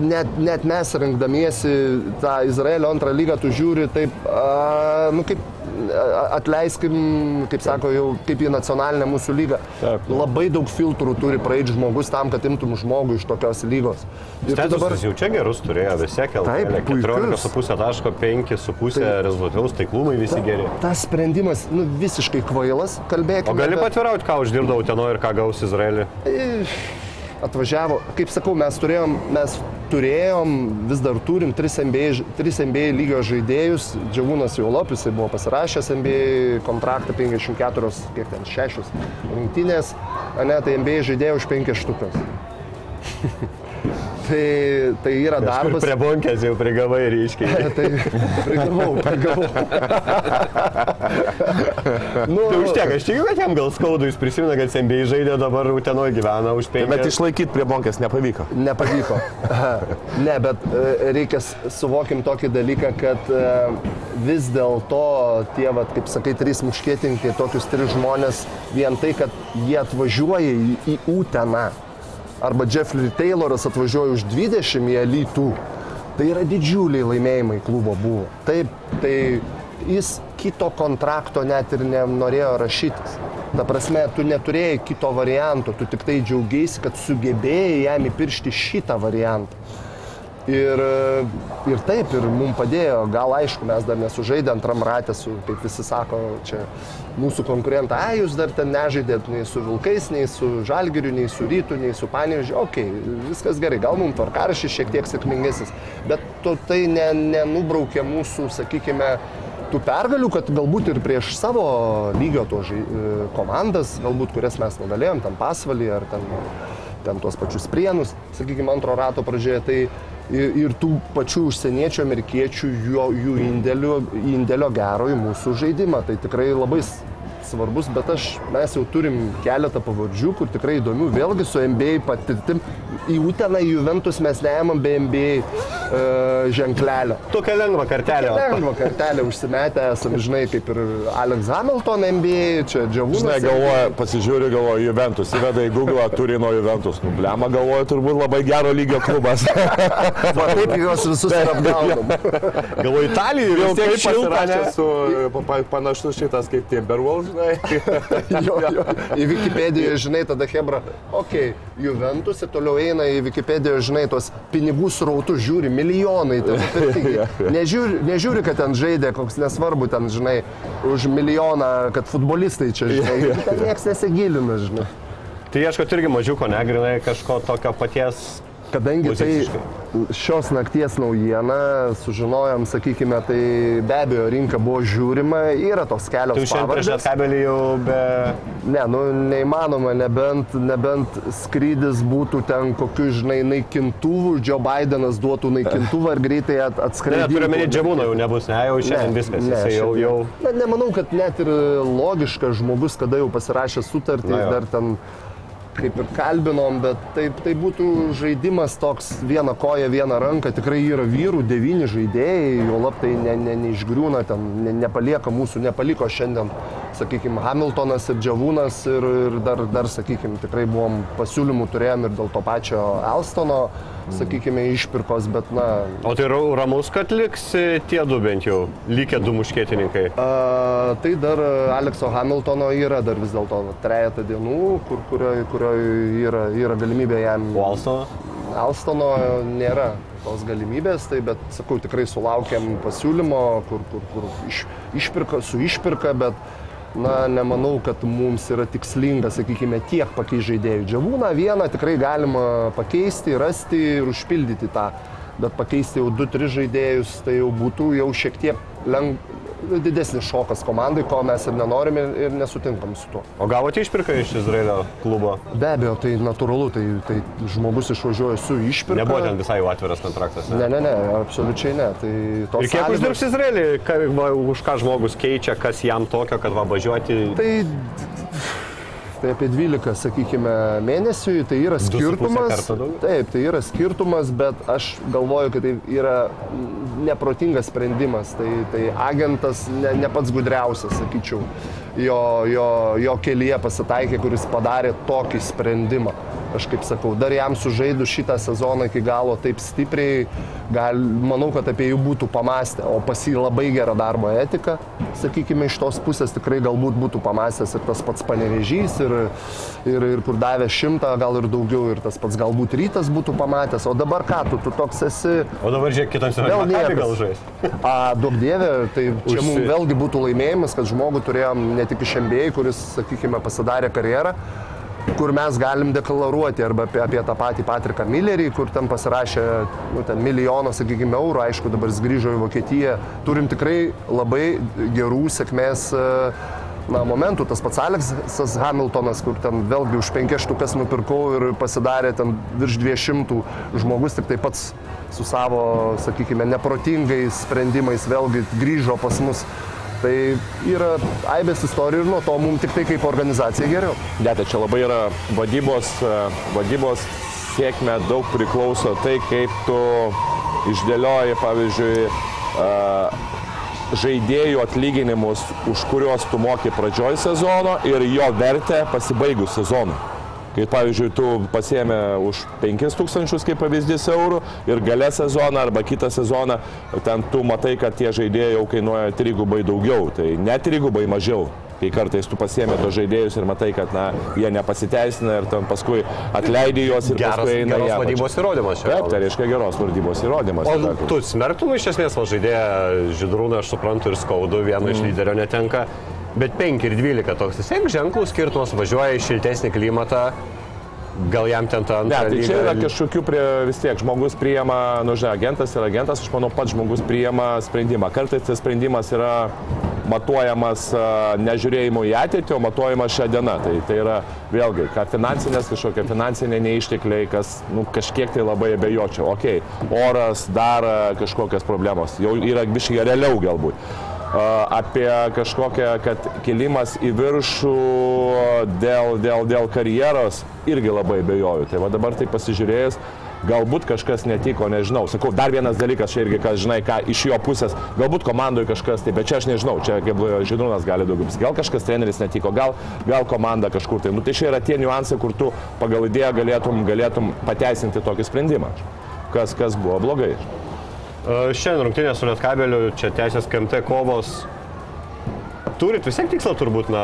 net, net mes rinkdamiesi tą Izraelio antrą lygą, tu žiūri taip, a, nu kaip atleiskim, kaip sako, jau kaip į nacionalinę mūsų lygą. Taip. Labai daug filtrų turi praeiti žmogus tam, kad imtum žmogų iš tokios lygos. Ir dabar jau čia gerus turėjo, vis tiek Taip, LKL. puikus. 14,5 taško, 5,5 rezultatyvus, taiklumai visi geri. tas sprendimas nu, visiškai kvailas, kalbėkime. O gali bet- patvirauti, ką uždirbdavo Utenoje ir ką gaus Izraelį? atvažiavo, kaip sakau, mes turėjom, mes turėjom, vis dar turim 3 NBA, tris NBA lygio žaidėjus. Džiavūnas Jaulop, jisai buvo pasirašęs NBA kontraktą 54, kiek ten 6 rungtynės, a ne, tai NBA žaidėjų už 5 štukas. <laughs> tai, tai yra darbas. prie bonkės jau prigavai ryškiai. <laughs> tai prigavau, prigavau. <laughs> nu, Tai už tiek, aš tikiu, kad jam gal skaudu, jis prisimena, kad NBA žaidė dabar Utenoje gyvena už 5. Bet išlaikyti prie bonkės nepavyko. Nepavyko. <laughs> ne, bet e, reikia s- suvokim tokį dalyką, kad e, vis dėlto tie, vat, kaip sakai, trys muškėtinkai, tokius tris žmonės, vien tai, kad jie atvažiuoja į, į Uteną, arba Jeffrey Tayloras atvažiuoja už 20 į Elitų, tai yra didžiuliai laimėjimai klubo buvo. Taip, tai jis kito kontrakto net ir nenorėjo rašytis. Ta prasme, tu neturėjai kito varianto, tu tik tai džiaugiaisi, kad sugebėjai jam įpiršti šitą variantą. Ir, ir taip, ir mums padėjo, gal aišku, mes dar nesužaidė antram ratę su, kaip visi sako, čia mūsų konkurentai, ai, jūs dar ten nežaidėt nei su Vilkais, nei su Žalgiriu, nei su Rytu, nei su Panežiu, okei, okay, viskas gerai, gal mums tvarkarašys šiek tiek sėkmingesnis, bet to, tai ne, nenubraukė mūsų, sakykime, tų pergalių, kad galbūt ir prieš savo lygio to žai, e, komandas, galbūt kurias mes nugalėjom, ten pasvalį ar ten, ten tuos pačius prienus, sakykime, antro rato pradžioje, tai ir, ir tų pačių užsieniečių, amerikiečių, jo, jų indėlio, indėlio gero į mūsų žaidimą. Tai tikrai labai svarbus, bet aš, mes jau turim keletą pavardžių, kur tikrai įdomių, vėlgi su MBA patirtim. Į Uteną, į Juventus mes neėmam be MBA e, ženklelio. Tokia lengva kartelė. Lengva kartelė užsimetę, esame, žinai, kaip ir Alex Hamilton MBA, čia Džiavūnas. Žinai, galvoja, pasižiūri, galvoja, Juventus, įveda į Google, turi nuo Juventus. Nublema, galvoja, turbūt labai gero lygio klubas. <laughs> Va, taip juos visus ir apgaunam. Galvoju, Italijoje Jau taip šilta, su pa- panašus šitas kaip Timberwolves, žinai. <laughs> jo, jo. Į Wikipediją, žinai, tada Hebra, okei, okay, Juventus ir toliau eina į Wikipediją, žinai, tos pinigų srautus žiūri, milijonai. ten nupirkti. <laughs> Nežiūri, nežiūri, kad ten žaidė, koks nesvarbu, ten, žinai, už milijoną, kad futbolistai čia, žinai, niekas nesigilina, žinai. Tai ieškot irgi mažiuko, negrinai kažko tokio paties. Kadangi tai šios nakties naujiena, sužinojom, sakykime, tai be abejo rinka buvo žiūrima, yra tos kelios Tu šiandien prieš kabelį jau be... Ne, nu neįmanoma, nebent, nebent skrydis būtų ten kokiu, žinai, naikintuvų, Joe Bidenas duotų naikintuvą ir greitai at, Ne, atskraidytų. turiu menį džiamūno jau nebus, ne, jau šiandien viskas. Jisai jau, jau... Na, nemanau, kad net ir logiškas žmogus, kada jau pasirašė sutartį, dar ten kaip ir kalbinom, bet taip, tai būtų žaidimas toks viena koja, viena ranka, tikrai yra vyrų, devyni žaidėjai, jo lab tai ne, ne, neišgriūna, ten ne, nepalieka mūsų, nepaliko šiandien, sakykime, Hamiltonas ir Džiavūnas ir, ir dar, dar sakykime, tikrai buvom pasiūlymų turėjom ir dėl to pačio Elstono, sakykime, išpirkos, bet na, O tai ra- ramus, kad liks e, tie du bent jau, likę du muškietininkai. A, tai dar Alekso Hamiltono yra dar vis dėlto trejata dienų, kur, kurioje kurio yra, yra galimybė jam. O Alstono? Alstono nėra tos galimybės, tai bet sakau, tikrai sulaukėm pasiūlymo, kur, kur, kur iš, išpirka, su išpirka, bet na, nemanau, kad mums yra tikslinga, sakykime, tiek pakeisti žaidėjų. Džiavūną vieną tikrai galima pakeisti, rasti ir užpildyti tą, bet pakeisti jau 2-3 žaidėjus, tai jau būtų jau šiek tiek leng... didesnis šokas komandai, ko mes ir nenorim ir, ir nesutinkam su tuo. O gavote išpirką iš Izraelio klubo? Be abejo, tai natūralu, tai, tai žmogus išvažiuoja su išpirka. Nebuvo ten visai jau atviras kontraktas. Ne, ne, ne, absoliučiai ne. Tai Ir kiek sąlygos- uždirbs Izraelį, ką, va, už ką žmogus keičia, kas jam tokio, kad va važiuoti. Tai, tai apie 12, sakykime, mėnesių, tai yra skirtumas. Taip, tai yra skirtumas, bet aš galvoju, kad tai yra neprotingas sprendimas. Tai, tai agentas ne, ne pats gudriausias, sakyčiau. Jo, jo, jo kelyje pasitaikė, kuris padarė tokį sprendimą. Aš kaip sakau, dar jam sužaidus šitą sezoną iki galo taip stipriai, gal, manau, kad apie jų būtų pamastę, o pas jį labai gera darbo etika, sakykime, iš tos pusės tikrai galbūt būtų pamastęs ir tas pats panevežys, ir, ir, ir kur davė šimtą, gal ir daugiau, ir tas pats galbūt rytas būtų pamatęs, o dabar ką, tu, tu toks esi, O dabar žiūrėk, kitam Vėl niekas. gal žais. A, daug dievė, tai čia mums vėlgi būtų laimėjimas, kad žmogų turėjom ne tik iš MBA, kuris, sakykime, pasidarė karjerą, kur mes galim deklaruoti arba apie, apie tą patį Patriką Millerį, kur ten pasirašė nu, ten milijoną, sakykime, eurų, aišku, dabar jis grįžo į Vokietiją. Turim tikrai labai gerų sėkmės e, na, momentų. Tas pats Aleksas Hamiltonas, kur ten vėlgi už penkias štukas nupirkau ir pasidarė ten virš 200 žmogus, tik tai pats su savo, sakykime, neprotingais sprendimais vėlgi grįžo pas mus. Tai yra aibės istorijų ir nuo to mums tik tai kaip organizacija geriau. Ne, tai čia labai yra vadybos, e, vadybos sėkmė daug priklauso tai, kaip tu išdėlioji, pavyzdžiui, e, žaidėjų atlyginimus, už kuriuos tu moki pradžioj sezono ir jo vertę pasibaigus sezonui. Kai pavyzdžiui, tu pasiemi už 5000 kaip pavyzdys eurų ir gale sezoną arba kitą sezoną, ten tu matai, kad tie žaidėjai jau kainuoja trigubai daugiau, tai ne trigubai mažiau. Kai kartais tu pasiemi tos žaidėjus ir matai, kad na, jie nepasiteisina ir ten paskui atleidai juos ir Geras, paskui eina geros vadybos įrodymas čia. Taip, tai reiškia geros valdybos įrodymas. O Tada, tu smerktum iš esmės va žaidėją Židrūną, aš suprantu, ir skaudu, vieno iš lyderio netenka. Bet 5 ir 12 toks vis tiek ženklų skirtumas, važiuoja į šiltesnį klimatą. gal jam ten tą Ne, antrą tai čia yra kažkokių prie vis tiek žmogus priima, nu žinai, agentas yra agentas, aš manau, pats žmogus priima sprendimą. Kartais tas sprendimas yra matuojamas nežiūrėjimu į ateitį, o matuojamas šią dieną. Tai, tai yra vėlgi, ką finansinės, kažkokie finansiniai neištekliai, kas nu, kažkiek tai labai abejočiau. Ok, oras, dar a, kažkokios problemos, jau yra biškai realiau galbūt. Apie kažkokią, kad kilimas į viršų dėl, dėl, dėl karjeros irgi labai bejoju. Tai va dabar tai pasižiūrėjus, galbūt kažkas netiko, nežinau. Sakau, dar vienas dalykas čia irgi, kas žinai, ką iš jo pusės, galbūt komandoje kažkas, tai bet čia aš nežinau, čia kaip Žydrūnas gali daugiau. Gal kažkas treneris netiko, gal, gal komanda kažkur tai. Nu, tai čia yra tie niuansai, kur tu pagal idėją galėtum, galėtum pateisinti tokį sprendimą. Kas, kas buvo blogai. E, Šiandien rungtynės su Lietkabeliu, čia tęsės KMT kovos. Turit vis tiek tikslą turbūt, na,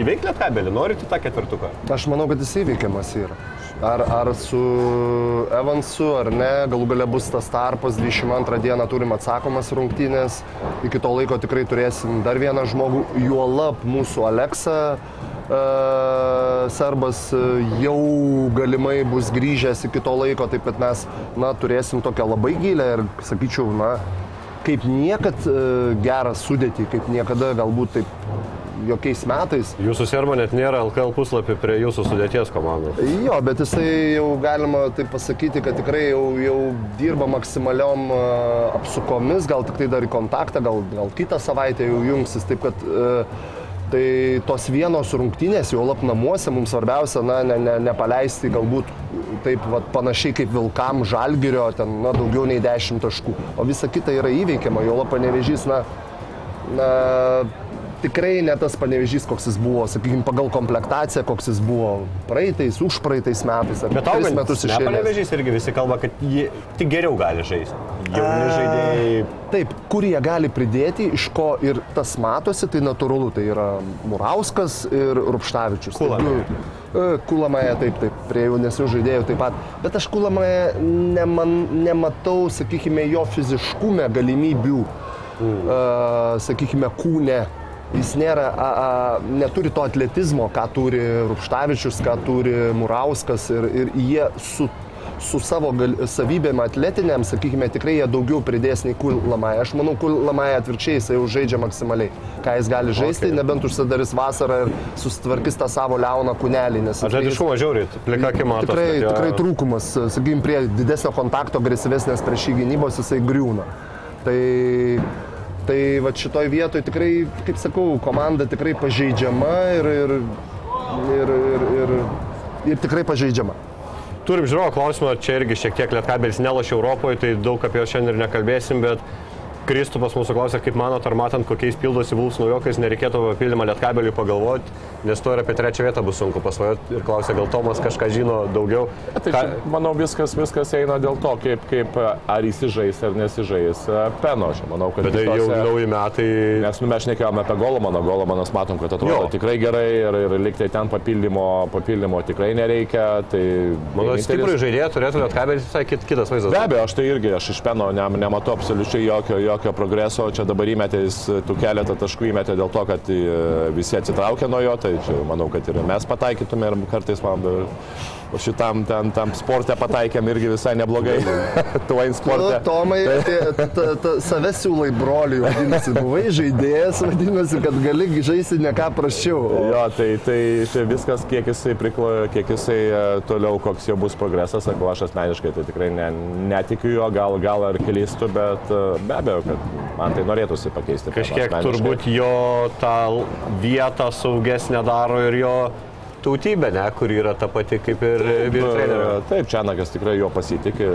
įveikti Lietkabelį, norite tą ketvirtuką? Aš manau, kad jis įveikiamas yra. Ar, ar su Evansu, ar ne, galų gale bus tas tarpas, 22 dieną turim atsakomas rungtynės, iki to laiko tikrai turėsim dar vieną žmogų, juolap mūsų Aleksą. E, Serbas e, jau galimai bus grįžęs iki to laiko, taip kad mes na, turėsim tokią labai gilę ir, sakyčiau, na, kaip niekad e, gerą sudėtį, kaip niekada galbūt taip jokiais metais. Jūsų serbo net nėra LKL puslapį prie jūsų sudėties komandos. Jo, bet jisai jau galima taip pasakyti, kad tikrai jau, jau dirba maksimaliom apsukomis, gal tik tai dar į kontaktą, gal, gal kitą savaitę jau jungsis. Taip kad e, tai tos vienos rungtynės, jau lap namuose, mums svarbiausia, na, ne, ne, nepaleisti galbūt taip vat, panašiai kaip Vilkam Žalgirio, ten na, daugiau nei 10 taškų, o visa kita yra įveikiama, jau lap panevežys, na, na, tikrai ne tas panevežys, koks jis buvo, sakykime, pagal komplektaciją, koks jis buvo praeitais, už praeitais metais, Bet augant metus iš eilės. Nepanevežys irgi visi kalba, kad jie tik geriau gali žaisti. Jauni žaidėjai. Taip, kur jie gali pridėti, iš ko ir tas matosi, tai natūralu, tai yra Murauskas ir Rupštavičius. Kulamaja. E, Kulamaja, taip, taip, prie jaunesnių žaidėjų taip pat. Bet aš Kulamaja neman, nematau, sakykime, jo fiziškume galimybių, mm. sakykime, kūne. Jis nėra, a, a, neturi to atletizmo, ką turi Rupštavičius, ką turi Murauskas ir, ir jie su su savo gal, savybėm atletiniam, sakykime, tikrai jie daugiau pridės nei Kulamai. Aš manau, Kulamai atvirkščiai jisai jau žaidžia maksimaliai. Ką jis gali žaisti, okay. nebent užsidarys vasarą ir susitvarkys tą savo leoną kūnelį. Nes Atletiškumo žiauriai, plika akima. tikrai, tikrai trūkumas, sakykime, prie didesnio kontakto, agresyvesnės prieš jį gynybos jisai griūna. Tai, tai va šitoj vietoj tikrai, kaip sakau, komanda tikrai pažeidžiama ir, ir, ir, ir, ir, ir tikrai pažeidžiama. Turim žiūrovo klausimą, čia irgi šiek tiek Lietkabelis nelašė Europoje, tai daug apie juos šiandien ir nekalbėsim, bet Kristupas mūsų klausė, kaip manot, ar matant, kokiais pildosi Vulfs naujokais, nereikėtų papildymą Lietkabeliui pagalvoti, nes to ir apie trečią vietą bus sunku pasvajoti. Ir klausė, gal Tomas kažką žino daugiau. Tai Ką- čia, manau, viskas, viskas eina dėl to, kaip, kaip ar įsižais ar nesižais e, peno. Aš manau, kad Bet tai jau nauji metai. Nes nu, mes šnekėjome apie Golomaną, Golomanas matom, kad atrodo Jo. tikrai gerai ir, ir liktai ten papildymo, papildymo tikrai nereikia. Tai Manau, vienintelis- stiprų žaidėją turėtų Lietkabelis visai kit, kitas vaizdas. Be abejo, aš tai irgi, aš iš peno ne, nematau absoliučiai jokio, jokio progreso, čia dabar įmetė, jis tų keletą taškų įmetė dėl to, kad e, visi atsitraukė nuo jo, tai čia manau, kad ir mes pataikytume ir kartais man šitam ten, tam sportė pataikėm irgi visai neblogai. <laughs> Tuo Tu, sportė. Tomai, tie- ta- ta- ta- save siūlai broliui, vadinasi, buvai žaidėjas, vadinasi, kad gali žaisti ne ką prašiau. Jo, tai, tai čia viskas, kiek jisai, priklo, kiek jisai e, toliau, koks jo bus progresas, sakau, aš asmeniškai tai tikrai ne, netikiu jo, gal, gal ar klystu, bet e, be abejo, kad man tai norėtųsi pakeisti. Kažkiek turbūt jo tą vietą saugesnę daro ir jo tautybė, ne, kur yra ta pati kaip ir vyro trenerio. E, Taip, Čianakas tikrai jo pasitikė,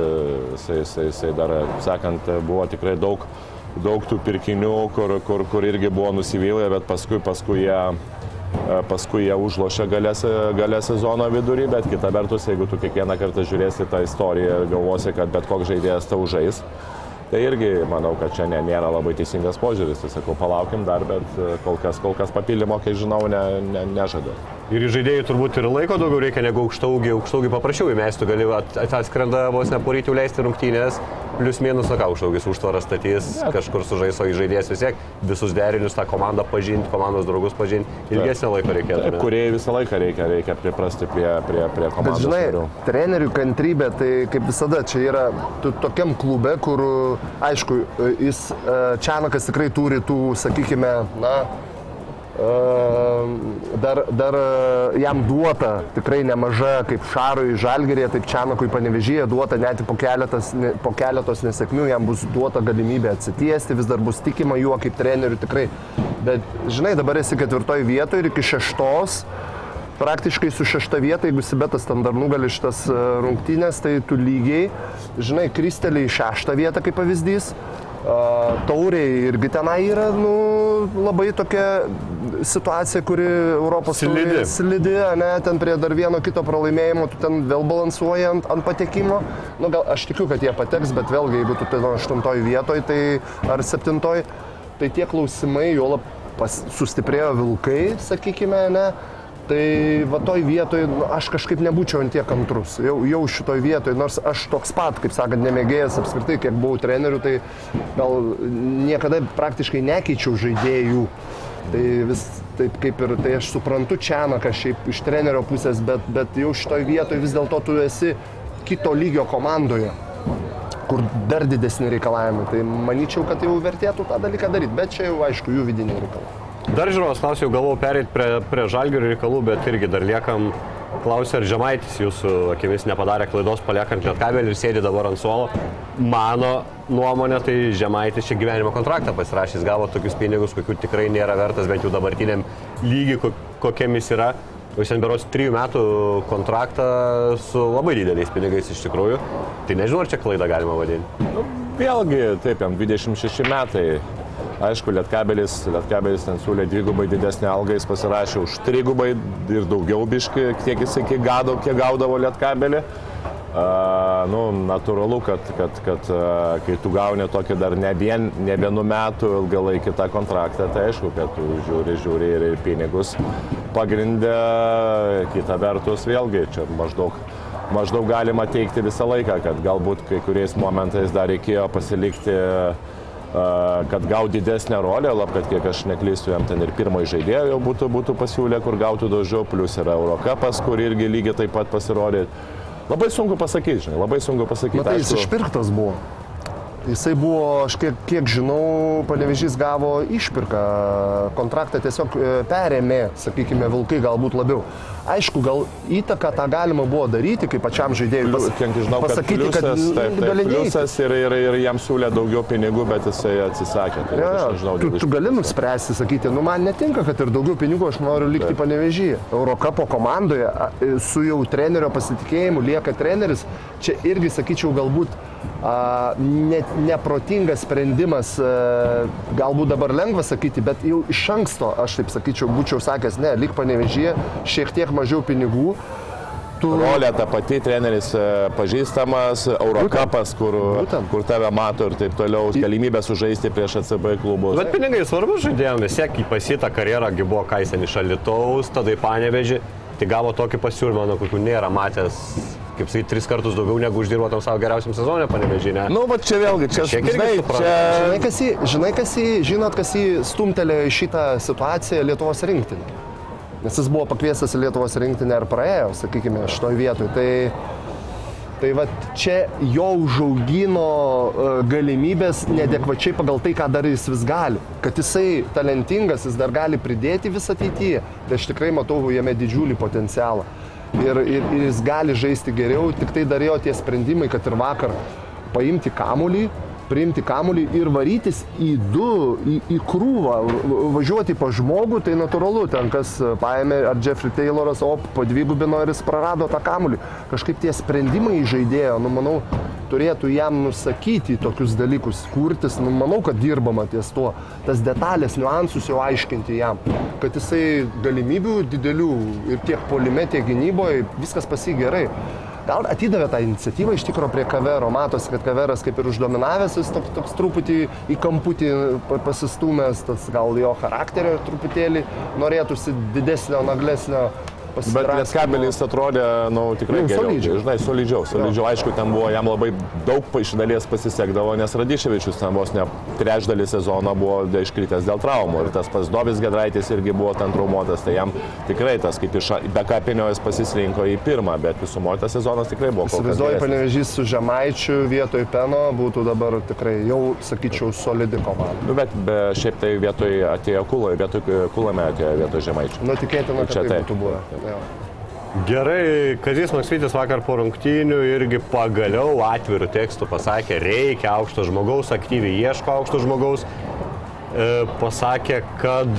jisai, jisai, jisai dar, sakant, buvo tikrai daug, daug tų pirkinių, kur, kur, kur irgi buvo nusivylę, bet paskui, paskui jie, e, paskui jie užlošė galę, galę sezono vidurį, bet kita vertus, jeigu tu kiekvieną kartą žiūrėsi tą istoriją ir galvosi, kad bet koks žaidėjas tau žais, tai irgi manau, kad čia ne, nėra labai teisingas požiūris. Tai sakau, palaukim dar, bet e, kol kas, kol kas papildymo, kai žinau, ne, ne, nežadu. Ir į žaidėjų turbūt ir laiko daugiau reikia negu aukštaugį. Aukštaugį paprašiau įmesti, gali at- at- atskrenda vos ne porytį leisti rungtynės, plius minus, ką aukštaugis užtvarą statys, kažkur sužaiso į žaidėjas vis tiek, visus derinius tą komandą pažinti, komandos draugus pažinti, ilgesnio laiko reikėtų. Taip, ne? kuriai visą laiką reikia, reikia priprasti prie, prie, prie Bet komandos. žinai, narių. trenerių kantrybė, tai kaip visada čia yra tu, tokiam klube, kur, aišku, jis, e, Čianakas tikrai turi tų, sakykime, na, dar, dar e, jam duota tikrai nemaža, kaip Šarui Žalgerėje, taip Čianakui panevežyje duota net po, keletas, ne- po keletos nesėkmių, jam bus duota galimybė atsitiesti, vis dar bus tikima juo kaip treneriu tikrai. Bet, žinai, dabar esi ketvirtoje vietoje ir iki šeštos praktiškai su šešta vieta, jeigu Sibetas ten dar nugali šitas e, rungtynės, tai tu lygiai, žinai, kristeliai šeštą vietą kaip pavyzdys. Tauriai irgi tenai yra nu, labai tokia situacija, kuri Europos Slidi. slidi, ne, ten prie dar vieno kito pralaimėjimo, tu ten vėl balansuoji ant, ant patekimo. Nu, gal aš tikiu, kad jie pateks, bet vėlgi, jeigu tu ten aštuntoji vietoje tai, ar septintoji, tai tie klausimai, jo pas, sustiprėjo vilkai, sakykime, ne. Tai va toj vietoj nu, aš kažkaip nebūčiau ant tiek antrus. Jau, jau šitoj vietoj, nors aš toks pat, kaip sakant, nemėgėjęs apskritai, kiek buvau treneriu, tai gal niekada praktiškai nekeičiau žaidėjų. Tai vis taip kaip ir, tai aš suprantu Čianaką šiaip iš trenerio pusės, bet, bet jau šitoj vietoj vis dėlto tu esi kito lygio komandoje kur dar didesni reikalavimai. Tai manyčiau, kad jau vertėtų tą dalyką daryti, bet čia jau aišku jų vidiniai reikalai. Dar žiūrovas klausiau, galvojau perėti prie, prie žalgerio reikalų, bet irgi dar liekam. Klausia, ar Žemaitis jūsų akimis nepadarė klaidos paliekant lietkabelį ir sėdi dabar ant suolo. Mano nuomonė, tai Žemaitis čia gyvenimo kontraktą pasirašys, gavo tokius pinigus, kokių tikrai nėra vertas, bent jau dabartiniam lygiai, ko- kokiam jis yra. Ten beros trijų metų kontraktą su labai dideliais pinigais iš tikrųjų. Tai nežinau, ar čia klaidą galima vadinti. Vėlgi, taip, jam 26 metai. Aišku, Lietkabelis, Lietkabelis ten siūlė dvigubai didesnį algą, jis pasirašė už trigubai ir daugiau biški, kiek jis kiek gaudavo, kiek gaudavo Lietkabelį. Uh, nu, natūralu, kad, kad, kad uh, kai tu gauni tokį dar ne, vien, ne vienu metu ilgalaikį tą kontraktą, tai aišku, kad tu žiūri, žiūri ir, ir pinigus pagrindę, kita vertus vėlgi čia maždaug, maždaug galima teikti visą laiką, kad galbūt kai kuriais momentais dar reikėjo pasilikti a, kad gaut didesnę rolę, lab, kad kiek aš neklystu, jam ten ir pirmoji žaidėjo jau būtų, būtų pasiūlę, kur gautų daugiau, plus yra Eurocapas, kur irgi lygiai taip pat pasirodė. Labai sunku pasakyti, žinai, labai sunku pasakyti. Na tai jis išpirktas buvo. Jisai buvo, aš kiek, kiek žinau, panevežys gavo išpirką, kontraktą tiesiog e, perėmė, sakykime, vilkai galbūt labiau. Aišku, gal įtaką tą galima buvo daryti, kaip pačiam žaidėjui. Plius, kiek žinau, kad pasakyti, pliusas, kad taip, taip, pliusas ir, ir, ir jam siūlė daugiau pinigų, bet jisai atsisakė. Tai Ja, nežinau, tu, tu gali nuspręsti, sakyti, nu man netinka, kad ir daugiau pinigų aš noriu likti panevežyje. Eurocapo komandoje su jau trenerio pasitikėjimu lieka treneris. Čia irgi, sakyčiau, galbūt net neprotingas sprendimas, a, galbūt dabar lengva sakyti, bet jau iš anksto, aš taip sakyčiau, būčiau sakęs, ne, lik panevežyje, šiek tiek mažiau pinigų. Tu, Rolė ta pati, treneris e, pažįstamas, Eurocapas, kur, Būtent. kur tave mato ir taip toliau, galimybė sužaisti prieš ACB klubus. Bet pinigai svarbu žaidėjom, vis tiek į pasitą karjerą, buvo Kaisen iš Alitaus, tada į Panevežį, tai gavo tokį pasiūlymą, nuo kokių nėra matęs, kaip sakai, tris kartus daugiau negu uždirbo tam savo geriausiam sezonė Panevežį, ne? Nu, va čia vėlgi, čia, Šiek tiek žinai, suprantu. čia... Žinai, kas jį, žinai, kas jį, žinot, kas jį stumtelėjo į šitą situaciją Lietuvos rinktinį. Nes jis buvo pakviestas į Lietuvos rinktinę ir praėjo, sakykime, šitoj vietoj. Tai, tai va čia jo užaugino e, galimybės nedekvačiai pagal tai, ką dar jis vis gali. Kad jisai talentingas, jis dar gali pridėti visą ateityje. Tai aš tikrai matau jame didžiulį potencialą. Ir, ir, ir jis gali žaisti geriau, tik tai darėjo tie sprendimai, kad ir vakar paimti kamuolį, priimti kamuolį ir varytis į du, į, į krūvą, važiuoti pa žmogų, tai natūralu, ten kas paėmė, ar Jeffrey Tayloras, o padvigubino ir jis prarado tą kamuolį. Kažkaip tie sprendimai žaidėjo, nu manau, turėtų jam nusakyti tokius dalykus, kurtis, nu manau, kad dirbama ties tuo, tas detalės, niuansus jau aiškinti jam, kad jisai galimybių didelių ir tiek polime, tiek gynyboje, viskas pasi gerai. Gal atidavė tą iniciatyvą iš tikrųjų prie Kavero, matosi, kad Kaveras kaip ir uždominavęs, jis toks, toks truputį į kamputį pa- pasistumęs, tas gal jo charakterio truputėlį norėtųsi didesnio, naglesnio Bet. Lietkabelis atrodė, na, nu, tikrai Nu, geriau. solidžiai. Žinai, solidžiau, solidžiau. Aišku, ten buvo jam labai daug iš dalies pasisekdavo, nes Radiševičius ten vos ne trečdalį sezono buvo iškritęs dėl traumų. Ir tas pats Dobis Gedraitis irgi buvo ten traumuotas, tai jam tikrai tas kaip iš be kapinio jis pasislinko į pirmą, bet visumoje tas sezonas tikrai buvo kol kas Įsivaizduoju, panevežys su Žemaičiu vietoj Peno būtų dabar tikrai jau, sakyčiau, solidi komanda. Nu, bet be, šiaip tai vietoj atėjo Kulai, vietoj Kulame atėjo vietoj Žemaičio. Nu, tikėtina, kad Čia tai taip. būtų buvę. Jo. Gerai, Kazis Maksvytis vakar po rungtynių irgi pagaliau atvirų tekstų pasakė, reikia aukšto žmogaus, aktyviai ieško aukšto žmogaus. E, pasakė, kad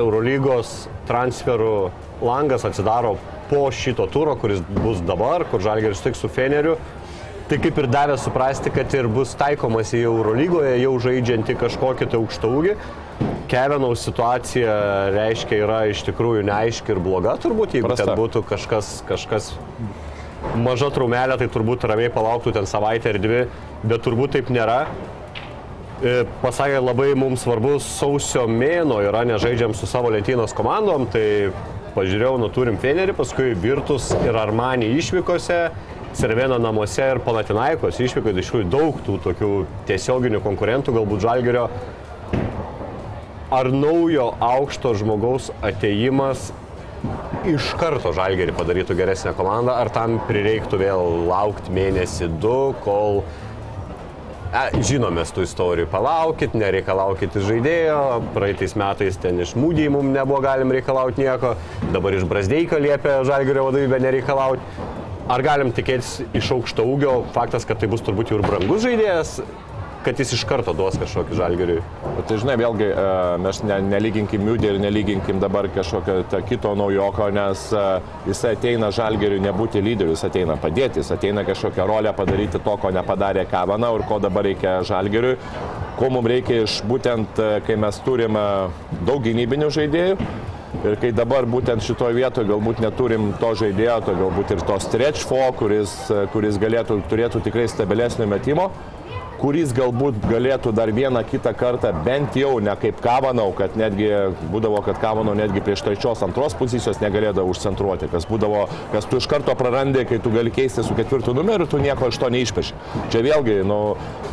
Eurolygos transferų langas atsidaro po šito turo, kuris bus dabar, kur Žalgeris tik su Feneriu. Tai kaip ir davė suprasti, kad ir bus taikomas į Eurolygoje, jau žaidžianti kažkokį tai aukštą ūgį. Kevenaus situacija reiškia yra iš tikrųjų neaiški ir bloga turbūt, jeigu Prasta. ten būtų kažkas, kažkas maža traumelė, tai turbūt ramiai palauktų ten savaitę ar dvi, bet turbūt taip nėra. E, Pasakė, labai mums svarbus sausio mėno yra, nežaidžiam su savo lentynos komandom, tai pažiūrėjau, nu turim Fenerį, paskui Virtus ir Armanį išvykose, Cervena namuose ir Panatinaikos išvyko, tai iš tikrųjų daug tų tokių tiesioginių konkurentų, galbūt Žalgerio. Ar naujo aukšto žmogaus ateimas iš karto Žalgerį padarytų geresnę komandą, ar tam prireiktų vėl laukti mėnesį du, kol E, žinomės tų istorijų, palaukit, nereikalaukit iš žaidėjo, praeitais metais ten iš mūdį mums nebuvo galim reikalauti nieko, dabar iš Brasdeikio liepia Žalgerio vadovybė nereikalauti. Ar galim tikėtis iš aukšto ūgio, faktas, kad tai bus turbūt jau ir brangus žaidėjas, kad jis iš karto duos kažkokį Žalgeriui. Tai žinai, vėlgi e, mes ne, nelyginkim Miudį ir nelyginkim dabar kažkokio kito naujoko, nes e, jisai ateina žalgeriui nebūti lyderiu, jis ateina padėti, jis ateina kažkokią rolę padaryti to, ko nepadarė Kavana ir ko dabar reikia žalgeriui, ko mums reikia iš būtent, e, kai mes turime daug gynybinių žaidėjų. Ir kai dabar būtent šitoje vietoje galbūt neturim to žaidėjo, tai galbūt ir to stretch fo, kuris, kuris galėtų, turėtų tikrai stabilesnio metimo, kuris galbūt galėtų dar vieną kitą kartą, bent jau ne kaip Kavanau, kad netgi būdavo, kad Kavanau netgi prieš trečios, antros pozicijos negalėdavo užcentruoti, kas būdavo, kas tu iš karto prarandi, kai tu gali keisti su ketvirtu numeriu, tu nieko iš to neišpeši. Čia vėlgi, nu,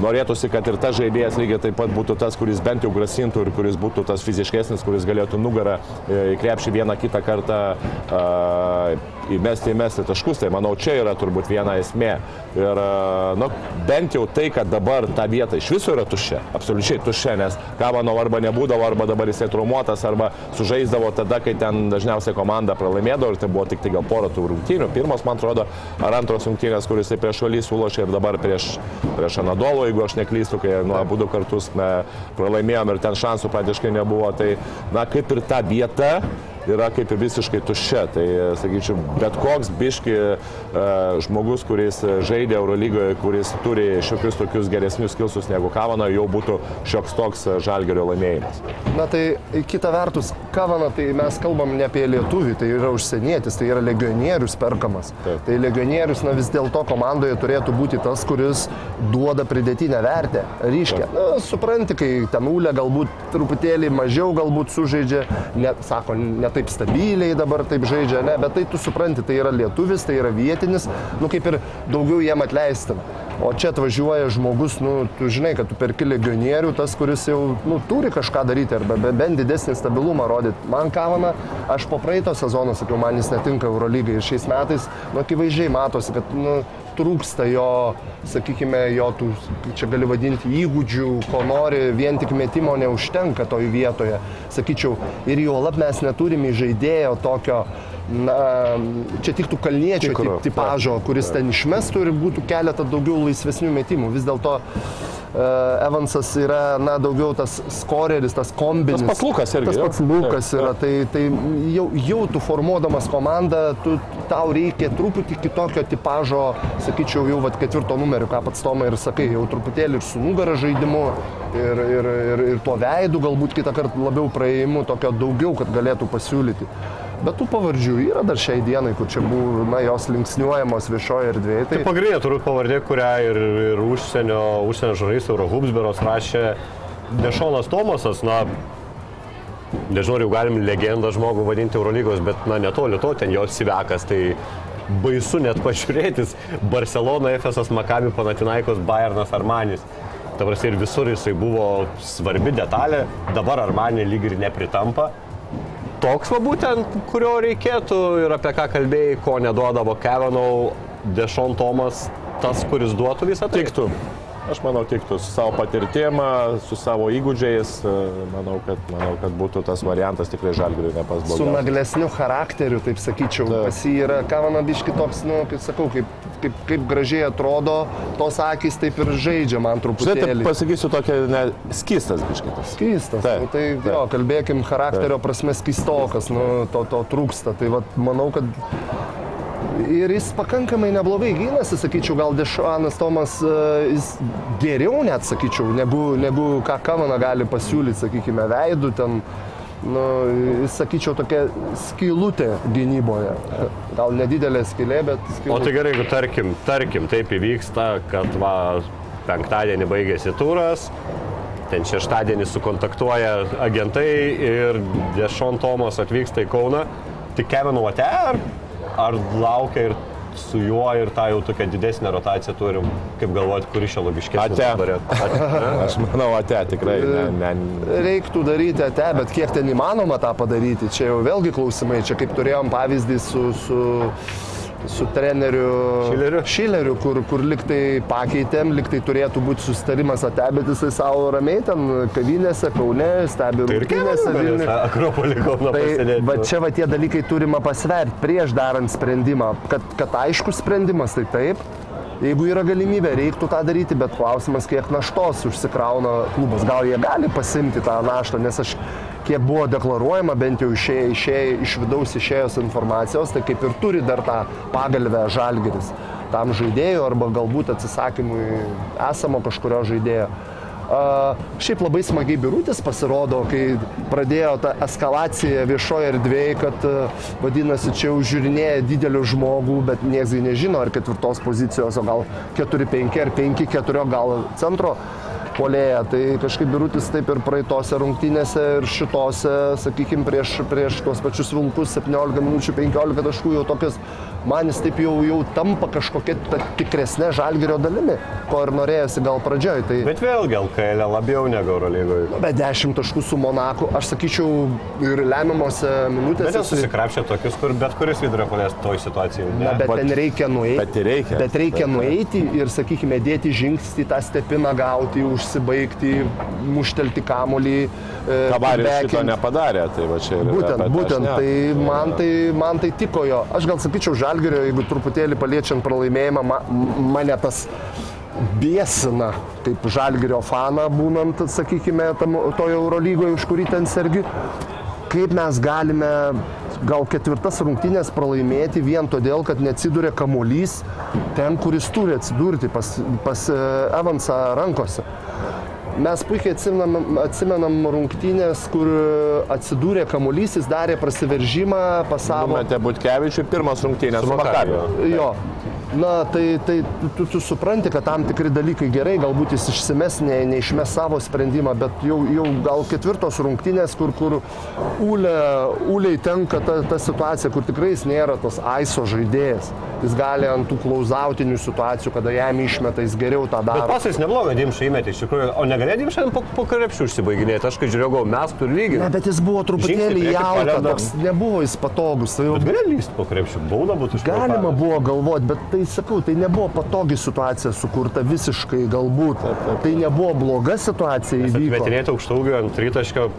norėtųsi, kad ir tas žaidėjas lygiai taip pat būtų tas, kuris bent jau grasintų ir kuris būtų tas fiziškesnis, kuris galėtų nugarą e, į krepšį vieną kitą kartą uh, įmesti, įmesti taškus. Tai manau, čia yra turbūt viena esmė. Ir, uh, nu, bent jau tai, kad dabar ta vieta iš viso yra tuščia, absoliučiai tuščia, nes Kavano arba nebūdavo, arba dabar jisai traumuotas, arba sužaisdavo tada, kai ten dažniausiai komanda pralaimėdavo ir tai buvo tik tai gal porą tų rungtynių. Pirmas, man atrodo, ar antros rungtynės, kuris jisai prieš Valį sulošė ir dabar prieš, prieš Anadolo, jeigu aš neklystu, kai nu, abu du kartus me, pralaimėjom ir ten šansų praktiškai nebuvo. Tai, na, kaip ir ta vieta yra kaip ir visiškai tuščia. Tai, sakyčiau, bet koks biški e, žmogus, kuris žaidė Eurolygoje, kuris turi šiokius tokius geresnius skilsus negu Kavana, jau būtų šioks toks žalgerio laimėjimas. Na tai kita vertus, Kavana, tai mes kalbam ne apie lietuvį, tai yra užsienietis, tai yra legionierius perkamas. Taip. Tai legionierius, na vis dėlto komandoje turėtų būti tas, kuris duoda pridėtinę vertę, ryškę. Na, supranti, kai ten Ūlė galbūt truputėlį mažiau galbūt sužaidžia, net, sako, ne taip stabiliai dabar taip žaidžia, ne, bet tai tu supranti, tai yra lietuvis, tai yra vietinis, nu kaip ir daugiau jiem atleistin. O čia atvažiuoja žmogus, nu, tu žinai, kad tu perki legionierių, tas, kuris jau nu, turi kažką daryti arba be- bent didesnį stabilumą rodyti. Man Kavana, aš po praeito sezono sakiau, man jis netinka Eurolygai ir šiais metais, nu, akivaizdžiai matosi, kad nu, trūksta jo, sakykime, jo tų, čia gali vadinti, įgūdžių, ko nori, vien tik metimo neužtenka toj vietoje. Sakyčiau, ir jo lab mes neturime žaidėjo tokio, na, čia tik tų kalniečio Tikro, tip- tipažo, kuris ten išmestų ir būtų keletą daugiau laisvesnių metimų. Vis dėlto e, Evansas yra, na, daugiau tas skoreris, tas kombinis. Tas pats Lukas irgi, Tas pats Lukas yra. Tai, tai jau, jau tu formuodamas komandą, tu, tau reikia truputį kitokio tipažo, sakyčiau, jau vat, ketvirto numerio, ką pats Tomai ir sakai, jau truputėlį ir su nugara žaidimu, ir, ir, ir, ir tuo veidu galbūt kitą kartą labiau praėjimu, tokio daugiau, kad galėtų pasiūlyti. Bet tų pavardžių yra dar šiai dienai, kur čia buvo, na, jos linksniuojamos viešoje erdvėje. Tai, Tai pagrindinė turbūt pavardė, kurią ir, ir užsienio, užsienio žurnalistai Euro Hubsberos rašė Dešonas Tomasas, na, nežinau, jau galim legendą žmogų vadinti Eurolygos, bet na netoli to, ten jo Sivekas, tai baisu net pažiūrėtis. Barcelona, Efesas, Makabi, Panatinaikos, Bayernas, Armanis. Ta prasme ir visur jisai buvo svarbi detalė, dabar Armanė lyg ir nepritampa. Toks va būtent, kurio reikėtų ir apie ką kalbėjai, ko neduodavo Kevinau, Dešon Tomas, tas, kuris duotų visą tai. Tiktų. Aš manau, tiktų su savo patirtim, su savo įgūdžiais. e, Manau, kad, manau, kad būtų tas variantas tikrai žalgiriui ne pas Su naglesniu charakteriu, taip sakyčiau. Taip. Pas jį yra Kavana biški toks, nu, kaip sakau, kaip, kaip, kaip gražiai atrodo, tos akis taip ir žaidžia man Žinai, tai pasakysiu tokia ne, skistas biškitas. Keistas. Taip, Nu, tai taip. jo, kalbėkim charakterio prasme skistokas, nu, to, to trūksta. Tai vat, manau, kad ir jis pakankamai neblogai gynasi, sakyčiau, gal Dešanas Tomas, e, jis geriau net, sakyčiau, negu, negu ką Kavana gali pasiūlyti, sakykime, veidų ten. Nu, jis, sakyčiau, tokia skylutė gynyboje. Gal nedidelė skylė, bet O skylutė. tai gerai, jeigu tarkim, tarkim, taip įvyksta, kad va, penktadienį baigėsi turas, ten šeštadienį sukontaktuoja agentai ir Dešon Tomas atvyksta į Kauną, tik Kevin Wate ar, laukia ir su juo ir tą jau tokią didesnę rotaciją turim, kaip galvoti, kuri čia logiškesnė Ate. Ate. <laughs> Aš manau, ate, tikrai. Ne, ne, Reiktų daryti ate, bet kiek ten įmanoma tą padaryti, čia jau vėlgi klausimai, čia kaip turėjom pavyzdį su, su, su treneriu Šileriu? Šileriu kur, kur liktai pakeitėm, liktai turėtų būti sustarimas ate, bet jisai savo ramiai ten kavinėse, kaune, stebi Tai Kevinas Vilniuje. Akropolį Kauną Tai pasidėti. va čia va tie dalykai turima pasverti prieš darant sprendimą, kad, kad aiškus sprendimas tai taip. Jeigu yra galimybė, reiktų tą daryti, bet klausimas, kiek naštos užsikrauna klubas. Gal jie gali pasimti tą naštą, nes aš, kiek buvo deklaruojama, bent jau išėję, išėję, iš vidaus išėjus informacijos, tai kaip ir turi dar tą pagalbę žalgeris tam žaidėjui arba galbūt atsisakymui esamo kažkurio žaidėjo. Šiaip labai smagiai birutis pasirodo, kai pradėjo ta eskalacija viešoje erdvėje, kad a, vadinasi, čia jau žiūrinėja didelį žmogų, bet niekas nežino, ar ketvirtos pozicijos, o gal 4-5 ar 5-4 gal centro polėje. Tai kažkaip birutis taip ir praeitose rungtynėse ir šitose, sakykime, prieš, prieš tuos pačius vilkus 17 minučių 15 taškų jau tokias, man jis taip jau, jau tampa kažkokia ta tikresnė žalgerio dalimi, ko ir norėjosi gal pradžioj. Tai... Bet vėlgi LKL lemiau negu Eurolygoje. Bet 10 taškų su Monaku, aš sakyčiau, ir lemiamose Bet minutėse. jau susikrapšė tokius, kur bet kuris vidurio polės toj situacijai. Na, bet Vat- ten reikia nueiti. bet reikia. Bet reikia nueiti ir, sakykime, dėti žingsnį, tą stepiną gauti, užsibaigti, muštelti kamolį. e, Kabaris šito nepadarė, tai va čia ir yra Būtent, būtent, tai man tai, man tai tiko jo. Aš gal sakyčiau, Žalgerio, jeigu truputėlį paliečiant pralaimėjimą, ma, mane tas biesina, kaip Žalgerio faną būnant, sakykime, tam, toje Eurolygoje, už kurį ten sergi. Kaip mes galime gal ketvirtas rungtynės pralaimėti vien todėl, kad neatsidūrė kamuolys ten, kuris turi atsidurti pas, pas Evansą rankose. Mes puikiai atsimenam, atsimenam rungtynės, kur atsidūrė kamuolys, jis darė prasiveržimą, pasavo. Numetė Butkevičių pirmas rungtynės su. Makabiu. Jo. Na, tai, tai tu, tu, supranti, kad tam tikri dalykai gerai, galbūt jis išsimes, ne, neišmes savo sprendimą, bet jau, jau gal ketvirtos rungtynės, kur, kur Ūlė, Ūliai tenka ta, ta situacija, kur tikrai jis nėra tas aiso žaidėjas. Jis gali ant tų klauzautinių situacijų, kada jam išmeta, jis geriau tą Bet daro. pasais neblogai Dimšą įmetė, iš tikrųjų. O negalėjo Dimšą po, po krepšių užsibaiginėti. Aš kai žiūrėjau, gal mes turi lygiai. Ne, bet jis buvo truputėlį palenda. toks nebuvo jis patogus. Tai jau Bet galėjo lysti po krepšių, bauda būtų Galima buvo galvoti, bet tai sakau, tai nebuvo patogi situacija sukurta visiškai galbūt. Tai nebuvo bloga situacija įvyko. Metinėti aukštaugio ant tritaškio.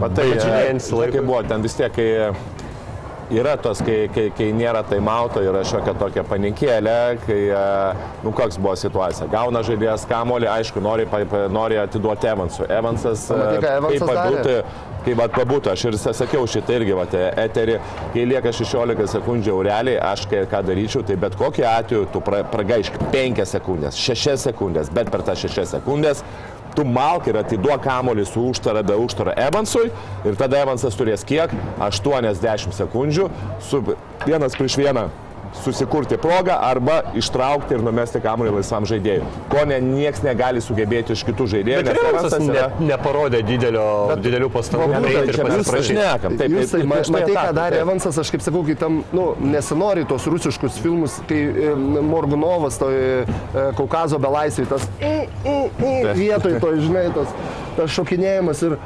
Matai, Bet žinai, e, nesilaiko. kaip buvo, ten vis tiek, kai yra tos, kai, kai, kai nėra taimauto, yra šiokia tokia panikėlė, kai, e, nu, koks buvo situacija. Gauna žaidėjas kamolį, aišku, nori, nori atiduoti Evansui. Evansas, e, kaip pabūti, darė? Kai vat pabūtų, aš ir sakiau šitą irgi, vat, eterį, kai lieka 16 sekundžių realiai, aš kai, ką daryčiau, tai bet kokiu atveju tu pra, pragaišk 5 sekundės, 6 sekundės, bet per tas 6 sekundės tu malk ir atiduok kamolį su užtara be užtara Evansui ir tada Evansas turės kiek? 80 sekundžių su vienas prieš vieną susikurti progą arba ištraukti ir numesti kamuolį laisvam žaidėjui. Ko ne, nieks negali sugebėti iš kitų žaidėjų. Bet nes Evansas Evansas ne, yra- neparodė didelio, didelių pastangų. Pasiprašyti. šnekam. Taip, Jūs tai taip, ma- prieš tai matai, ką ataką, darė taip. Evansas, aš kaip sakau, kai tam, nu, nesinori tos rusiškus filmus, kai e, Morgunovas, to e, Kaukazo belaisvai, tas <laughs> vietoj to, žinai, tas, tas šokinėjimas ir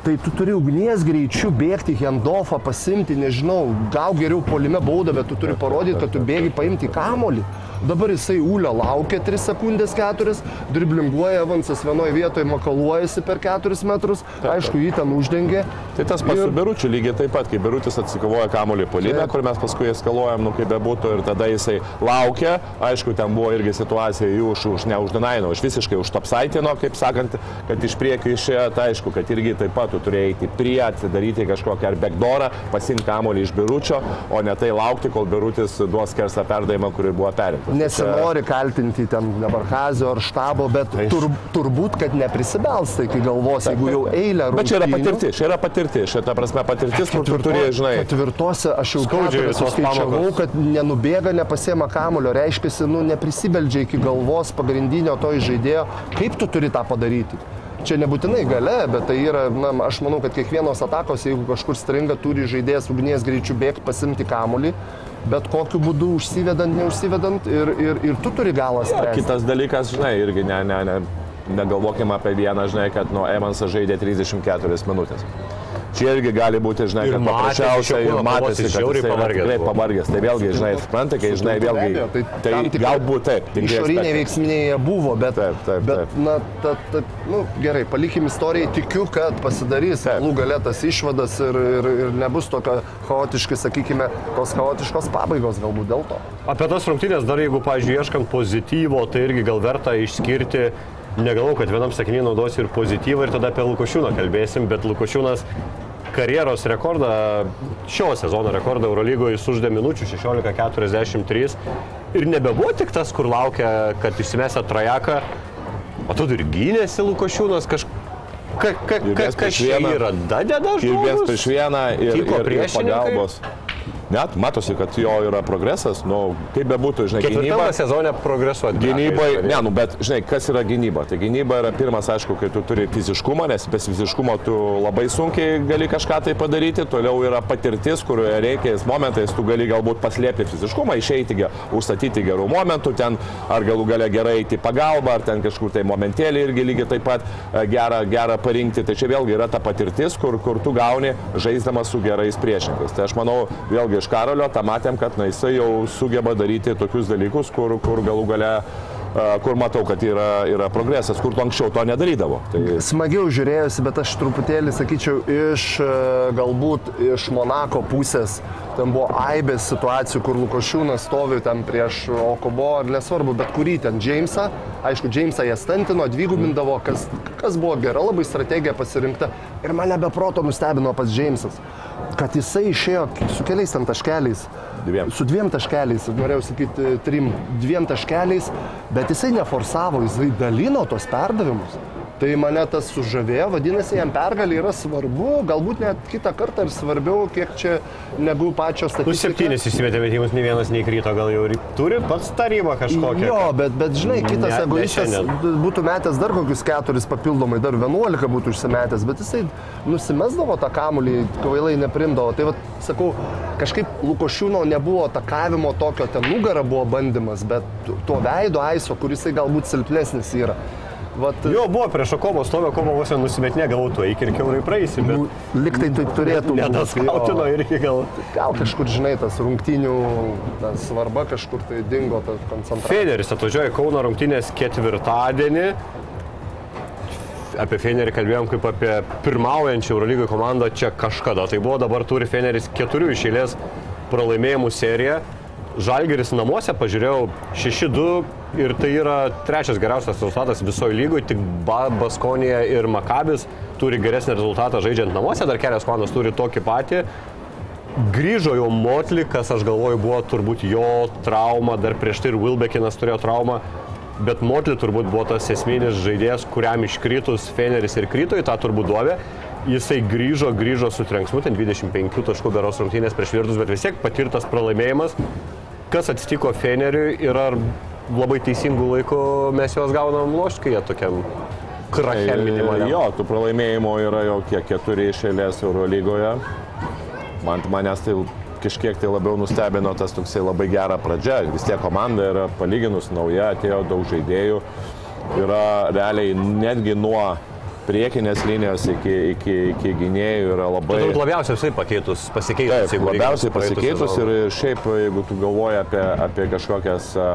Tai tu turi ugnies greičiu bėgti, handoffą pasimti, nežinau, gal geriau polime baudą, bet tu turi parodyti, kad tu bėgi paimti kamolį. Dabar jisai ūlio laukia 3 sekundės 4, driblinguoja Evansas vienoje vietoje, makaluojasi per 4 metrus, aišku, jį ten uždengė. Tai tas pats Ir- su Biručiu lygiai taip pat, kai Birutis atsikovoja kamuolį Taip. kur mes paskui eskaluojam, nu kaip bebūtų, ir tada jisai laukia, aišku, ten buvo irgi situacija jų už, už neuždinaino, už visiškai už topsaitino, kaip sakant, kad iš priekio išėjo, tai aišku, kad irgi taip pat tu turėjai eiti prie, atsidaryti kažkokią ar backdoorą, pasimti kamuolį iš Biručio, o ne tai laukti, kol Birutis duos kersą perdavimą, kurį buvo perimtas. Nesinori kaltinti ten dabar Kazio ar štabo, bet tur, turbūt, kad neprisibelsta iki galvos, jeigu jau eilę Bet čia yra patirtis, čia yra patirtis, šitą prasme patirtis, kur tu turi, žinai, Ketvirtose aš jau Skaudžiai pamokos. kad nenubėga, nepasiema kamulio, reiškia, nu, neprisibeldžia iki galvos pagrindinio to žaidėjo. Kaip tu turi tą padaryti? Čia nebūtinai gale, bet tai yra, na, aš manau, kad kiekvienos atakos, jeigu kažkur stringa, turi žaidėjas ugnies greičiu bėgti, pasimti kamulį, bet kokiu būdu užsivedant, neužsivedant ir, ir, ir tu turi galą Ja, spręsti. kitas dalykas, žinai, irgi ne, ne, ne, negalvokime apie vieną, žinai, kad nu, Evansas žaidė 34 minutės. Čia irgi gali būti, žinai, Ir paprasčiausiai kūno matėsi, kad jis žiauriai pavargęs tikrai pavargęs. Tai vėlgi, žinai, suprantate, kai, žinai, vėlgi, tai, tai tam tikri galbūt taip. Išoriniai veiksminiai jie buvo, bet, Taip, taip, bet taip. na, ta, ta, nu, gerai, palikim istorijai, tikiu, kad pasidarys galų galėtas išvadas ir, ir, ir nebus tokio chaotiškai, sakykime, tos chaotiškos pabaigos galbūt dėl to. Apie tas rungtynės dar jeigu, pavyzdžiui, ieškant pozityvo, tai irgi gal verta išskirti, negalvoju, kad vienam sakiniui naudosiu ir pozityvą ir tada apie Lukošiūną kalbėsim, bet Lukošiūnas karjeros rekordą, šio sezono rekordą Eurolygoje suždė minučių 16.43 ir nebebuvo tik tas, kur laukia, kad išsimesė trajeką, o tu ir gynėsi Lukošiūnas kažkaip. Ka, ka, Ir ka, kas čia yra? Dadeda Ir viens žmogus? prieš vieną ir, ir, ir pagalbos. Net matosi, kad jo yra progresas, nu, kaip bebūtų, žinai, gynyba. Ketvirtame sezone progresuoti. Gynybai, ne, nu, bet žinai, kas yra gynyba? Tai gynyba yra pirmas, aišku, kai tu turi fiziškumą, nes be fiziškumo tu labai sunkiai gali kažką tai padaryti, toliau yra patirtis, kurioje reikiais momentais tu gali galbūt paslėpti fiziškumą, išeiti, užstatyti gerų momentų, ten ar galų gale gerai eiti pagalbą, ar ten kažkur tai momentėlį irgi lygiai taip pat e, gerą, gerą parinkti. Tai čia vėlgi yra ta patirtis, kur, kur tu gauni žaisdamas su gerais priešininkais. Tai aš manau, vėlgi iš Karolio tą matėm, kad na, jisai jau sugeba daryti tokius dalykus, kur, kur galų gale kur matau, kad yra, yra progresas, kur tu anksčiau to nedarydavo. Tai Smagiau žiūrėjusi, bet aš truputėlį sakyčiau iš e, galbūt iš Monako pusės. Ten buvo aibės situacijų, kur Lukošiūnas stovi ten prieš Okobo, ar nesvarbu, bet kurį ten Džeimsą. Aišku, Džeimsą jie stantino, dvigubindavo, kas, kas buvo gera, labai strategija pasirinkta. Ir mane be proto nustebino pats Džeimsas, kad jisai išėjo su keliais ten taškeliais. Dviem. Su dviem taškeliais, norėjau sakyti trim, dviem taškeliais, bet jisai neforsavo, jisai dalino tos perdavimus. Tai mane tas sužavėjo, vadinasi, jam pergalė yra svarbu, galbūt net kitą kartą ir svarbiau, kiek čia negu pačios Nu, statistikos. septynis įsimetė metimus, nei vienas neįkrito, gal jau ir turi pats tarybą kažkokią. Jo, bet, bet žinai, kitas egoistas šiandien. būtų metęs dar kokius keturis papildomai, dar vienuolika būtų užsimetęs, bet jisai nusimesdavo tą kamulį, kvailai neprimdavo. Tai vad, sakau, kažkaip Lukošiūno nebuvo atakavimo tokio, ten nugarą buvo bandymas, bet to veido aiso, kuris galbūt silpnesnis yra. Vat, Jo, buvo prieš Okobo stovio, Okobo vos nenusimetinė, galvoju, tu eik ir keurai praeisi, bet nu, liktai taip turėtų būti. nedaskautino Jo. irgi gal. Gal kažkur, žinai, tas rungtinių ta svarba kažkur tai dingo, ta koncentracija. Feneris atvažiuoja Kauno rungtynės ketvirtadienį. Apie Fenerį kalbėjom kaip apie pirmaujančią Eurolygoje komandą čia kažkada. Tai buvo, dabar turi Feneris keturių išėlės pralaimėjimų seriją. Žalgeris namuose pažiūrėjau 6-2 ir tai yra trečias geriausias rezultatas visoje lygoje, tik ba Baskonija ir Makabis turi geresnį rezultatą žaidžiant namuose, dar kelios komandos turi tokį patį. Grįžo jau Motli, kas aš galvoju buvo turbūt jo trauma, dar prieš tai ir Wilbekinas turėjo traumą, bet Motli turbūt buvo tas esminis žaidėjas, kuriam iškritus Feneris ir krito į tą turbūt duovę. Jisai grįžo, grįžo su trenksmu, ten 25 taškų beros rungtynės prieš virtus, bet vis tiek patirtas pralaimėjimas. Kas atsitiko Feneriui ir ar labai teisingų laikų mes juos gaunam jie tokiam krache minimaliam. Jo, tų pralaimėjimų yra jau kiek keturi iš eilės Eurolygoje. Man manęs tai kažkiek tai labiau nustebino tas toksai labai gera pradžia. Vis tiek komanda yra palyginus nauja, atėjo daug žaidėjų. Yra realiai netgi nuo priekinės linijos iki, iki, iki gynėjų yra labai... Turbūt labiausiai visai pakeitus, pasikeitus. Taip, labiausiai pasikeitus ir šiaip, jeigu tu galvoji apie, apie kažkokias a,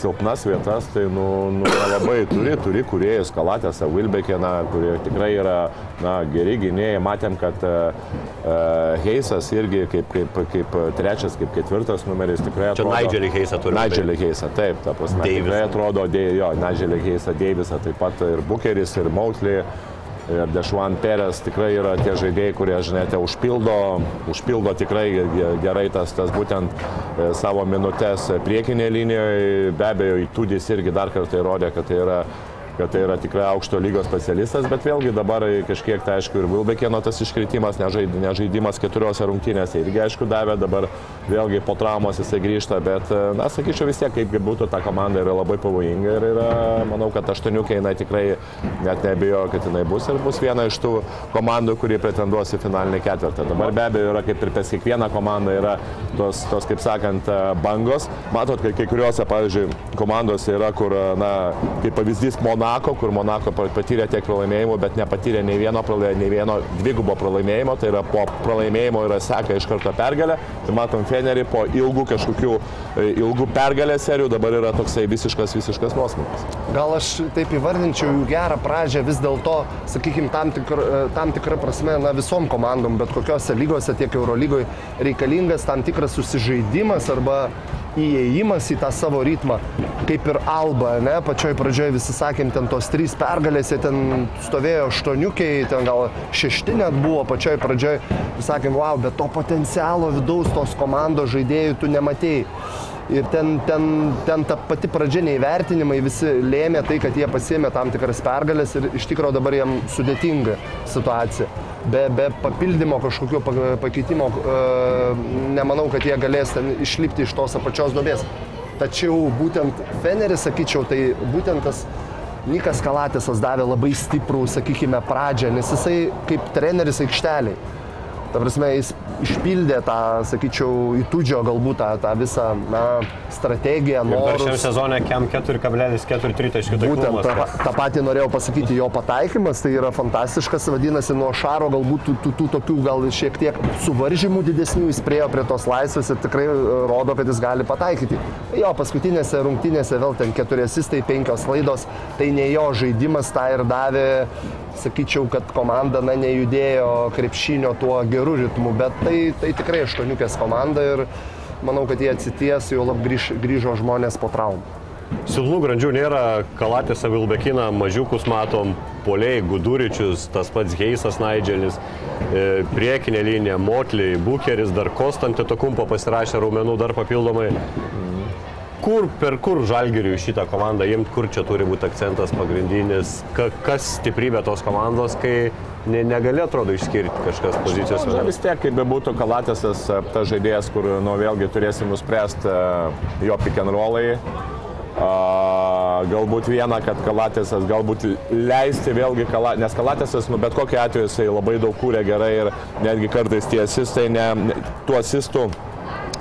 silpnas vietas, tai nu, nu, nelabai turi, turi kuriejus, Kalatėsą, Wilbekiną, kurie tikrai yra na, geri gynėjai. Matėm, kad uh, Heisas irgi kaip, kaip, kaip trečias, kaip ketvirtas numeris tikrai Čia atrodo... Nigelį Heisą turi. Nigelį Heisą, taip, ta prasme. Davisą. Tikrai atrodo, dė- jo, Nigelį Heisą, Deivisą, taip pat ir Bucheris, ir Mautley. Ir Dešuan Perez tikrai yra tie žaidėjai, kurie, žinote, užpildo, užpildo tikrai ge- gerai tas, tas būtent e, savo minutės priekinėje linijoje. Be abejo, Įtūdis irgi dar kartą įrodė, kad tai yra kad tai yra tikrai aukšto lygio specialistas, bet vėlgi dabar kažkiek tai aišku ir Vilbekėno tas iškritimas, nežaid, nežaidimas keturiose rungtynėse irgi aišku davė, dabar vėlgi po traumos jisai grįžta, bet, na, sakyčiau vis tiek, kaip būtų ta komanda yra labai pavojinga ir yra, manau, kad aštuoniukė jinai tikrai net nebejoju, kad jinai bus ir bus viena iš tų komandų, kuri pretenduos į finalinį ketvirtą. Dabar be abejo yra kaip ir pas kiekvieną komandą yra tos, tos kaip sakant, bangos. Matot, kad kai kuriuose, pavyzdžiui, komandose yra, kur, na, kaip pavyzdys Monako, kur Monako pa- patyrė tiek pralaimėjimų, bet nepatyrė nei vieno, nei vieno dvigubo pralaimėjimo, tai yra po pralaimėjimo yra seka iš karto pergalė. Tai matom Fenerį po ilgų kažkokių e, ilgų pergalės serijų, dabar yra toksai visiškas, visiškas nuosmukis. Gal aš taip įvardinčiau jų gerą pradžią vis dėlto, sakykime, tam, tikr, tam tikrą prasme, na visom komandom, bet kokiose lygose, tiek Eurolygoje, reikalingas tam tikras susižaidimas arba įėjimas į tą savo ritmą, kaip ir Alba, ne, pačioj pradžioje visi sakėm, ten tos trys pergalės, jie ten stovėjo aštuoniukiai, ten gal šešti net buvo pačioj pradžioje, sakėm, wow, bet to potencialo vidaus tos komandos žaidėjų tu nematėjai. Ir ten, ten, ten ta pati pradžia neįvertinimai visi lėmė tai, kad jie pasėmė tam tikras pergalės ir iš tikrųjų dabar jiem sudėtinga situacija. Be, be papildymo kažkokio pa- pakeitimo e, nemanau, kad jie galės ten išlipti iš tos apačios duobės. Tačiau būtent Feneris, sakyčiau, tai būtent tas Nikas Kalatėsas davė labai stiprų, sakykime, pradžią, nes jisai kaip treneris aikšteliai. Ta prasme, jis išpildė tą, sakyčiau, įtūdžio galbūt tą, tą visą na, strategiją, Dar šiam norus. sezone kem 4,43 taškų Būtent tą, tą patį norėjau pasakyti, jo pataikymas tai yra fantastiškas, vadinasi, nuo Šaro galbūt tų, tų, tų tokių gal šiek tiek suvaržymų didesnių jis priejo prie tos laisvės ir tikrai e, rodo, kad jis gali pataikyti. Jo, paskutinėse rungtynėse vėl ten keturi asistai, penkios laidos, tai ne jo žaidimas tą ir davė, sakyčiau, kad komanda na, nejudėjo krepšinio tuo geru ritmu, bet tai, tai tikrai aštuoniukės komanda ir manau, kad jie atsities, jau lab grįž, grįžo žmonės po traumų. Silpnų grandžių nėra, Kalatėse Vilbekiną mažiukus matom, poliai, Guduričius, tas pats Heisas Nigelis, e, priekinė linija, Motliai, Bucheris, dar Kostantė Tokumpo pasirašė raumenų dar papildomai. Kur, per kur žalgiriui šitą komandą imti, kur čia turi būti akcentas pagrindinis, ka, kas stiprybė tos komandos, kai ne, negali atrodo išskirti kažkas pozicijos. Na, vis tiek, kaip bebūtų Kalatėsas, e, tas žaidėjas, kur nu, vėlgi turėsim nuspręsti e, jo pick and rollai. A, galbūt viena, kad Kalatėsas galbūt leisti vėlgi, kala, nes Kalatėsas, nu, bet kokiu atveju jisai labai daug kūrė gerai ir netgi kartais tie asistai, ne, ne, tų asistų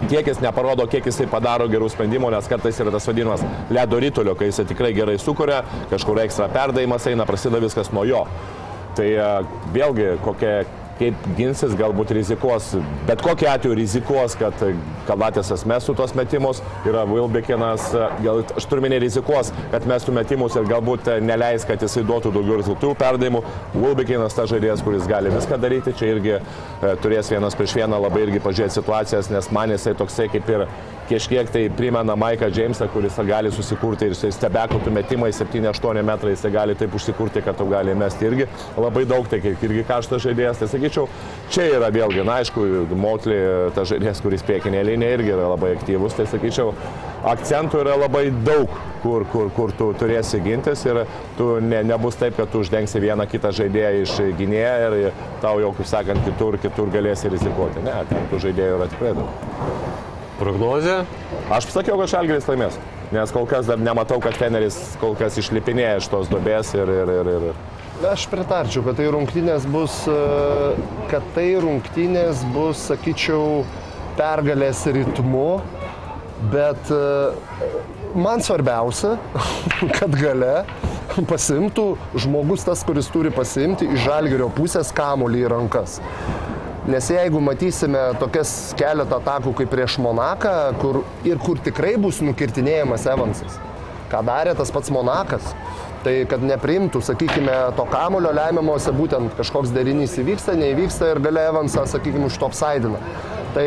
kiekis neparodo, kiek jisai padaro gerų sprendimų, nes kartais yra tas vadinamas ledo rytulio, kai jisai tikrai gerai sukuria, kažkur ekstra perdavimas eina, prasideda viskas nuo jo. Tai a, vėlgi, kokia, kaip ginsis, galbūt rizikuos, bet kokiu atveju rizikuos, kad Kalatėsas mestų tos metimus, yra Vilbekinas, gal aš turiu minėti rizikuos, kad mestų metimus ir galbūt neleis, kad jisai duotų daugiau rezultatų perdavimų. Vilbekinas ta žaidėjas, kuris gali viską daryti, čia irgi e, turės vienas prieš vieną labai irgi pažiūrėti situacijas, nes man jisai toksai kaip ir kažkiek tai primena Maiką Džeimsą, kuris gali susikurti ir stebekotų metimai 7-8 metrai, jisai gali taip užsikurti, kad tu gali mesti irgi labai daug, tai kaip irgi karštas žaidėjas. Tai sakyčiau, čia yra vėlgi, na aišku, Motlį, ta žaidėjas, kuris priekinė linija irgi yra labai aktyvus, tai sakyčiau, akcentų yra labai daug, kur, kur, kur tu turėsi gintis ir tu ne, nebus taip, kad tu uždengsi vieną kitą žaidėją iš gynėjo ir tau jau, kaip sakant, kitur, kitur galėsi rizikuoti. Ne, ten tų žaidėjų yra tikrai daug. Prognozė? Aš sakiau, kad Žalgiris laimės. Nes kol kas dar nematau, kad Feneris kol kas išlipinėja iš tos duobės ir, ir, ir, ir. Aš pritarčiau, kad tai rungtynės bus, e, kad tai rungtynės bus, sakyčiau, pergalės ritmu, bet e, man svarbiausia, <laughs> kad gale pasimtų žmogus tas, kuris turi pasimti iš žalgerio pusės kamulį į rankas. Nes jeigu matysime tokias keletą atakų kaip prieš Monaką, kur, ir kur tikrai bus nukirtinėjamas Evansas, ką darė tas pats Monakas, tai kad nepriimtų, sakykime, to kamulio lemiamuose būtent kažkoks derinys įvyksta, neįvyksta ir gale Evansą, sakykime, už to apsaidina. Tai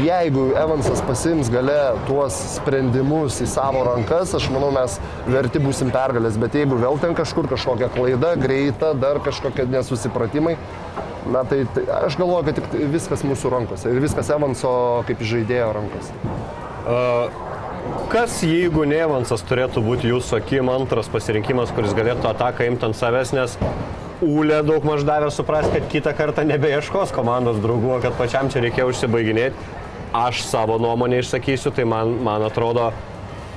jeigu Evansas pasims gale tuos sprendimus į savo rankas, aš manau, mes verti būsim pergalės. Bet jeigu vėl ten kažkur kažkokia klaida, greita, dar kažkokie nesusipratimai, na tai, tai aš galvoju, kad tik viskas mūsų rankose ir viskas Evanso kaip žaidėjo rankose. Kas jeigu ne Evansas turėtų būti jūsų akim antras pasirinkimas, kuris galėtų ataką imti ant savęs, nes Ūlė daug maž davė suprasti, kad kitą kartą nebeieškos komandos draugų, kad pačiam čia reikėjo užsibaiginėti. Aš savo nuomonę išsakysiu, tai man, man atrodo,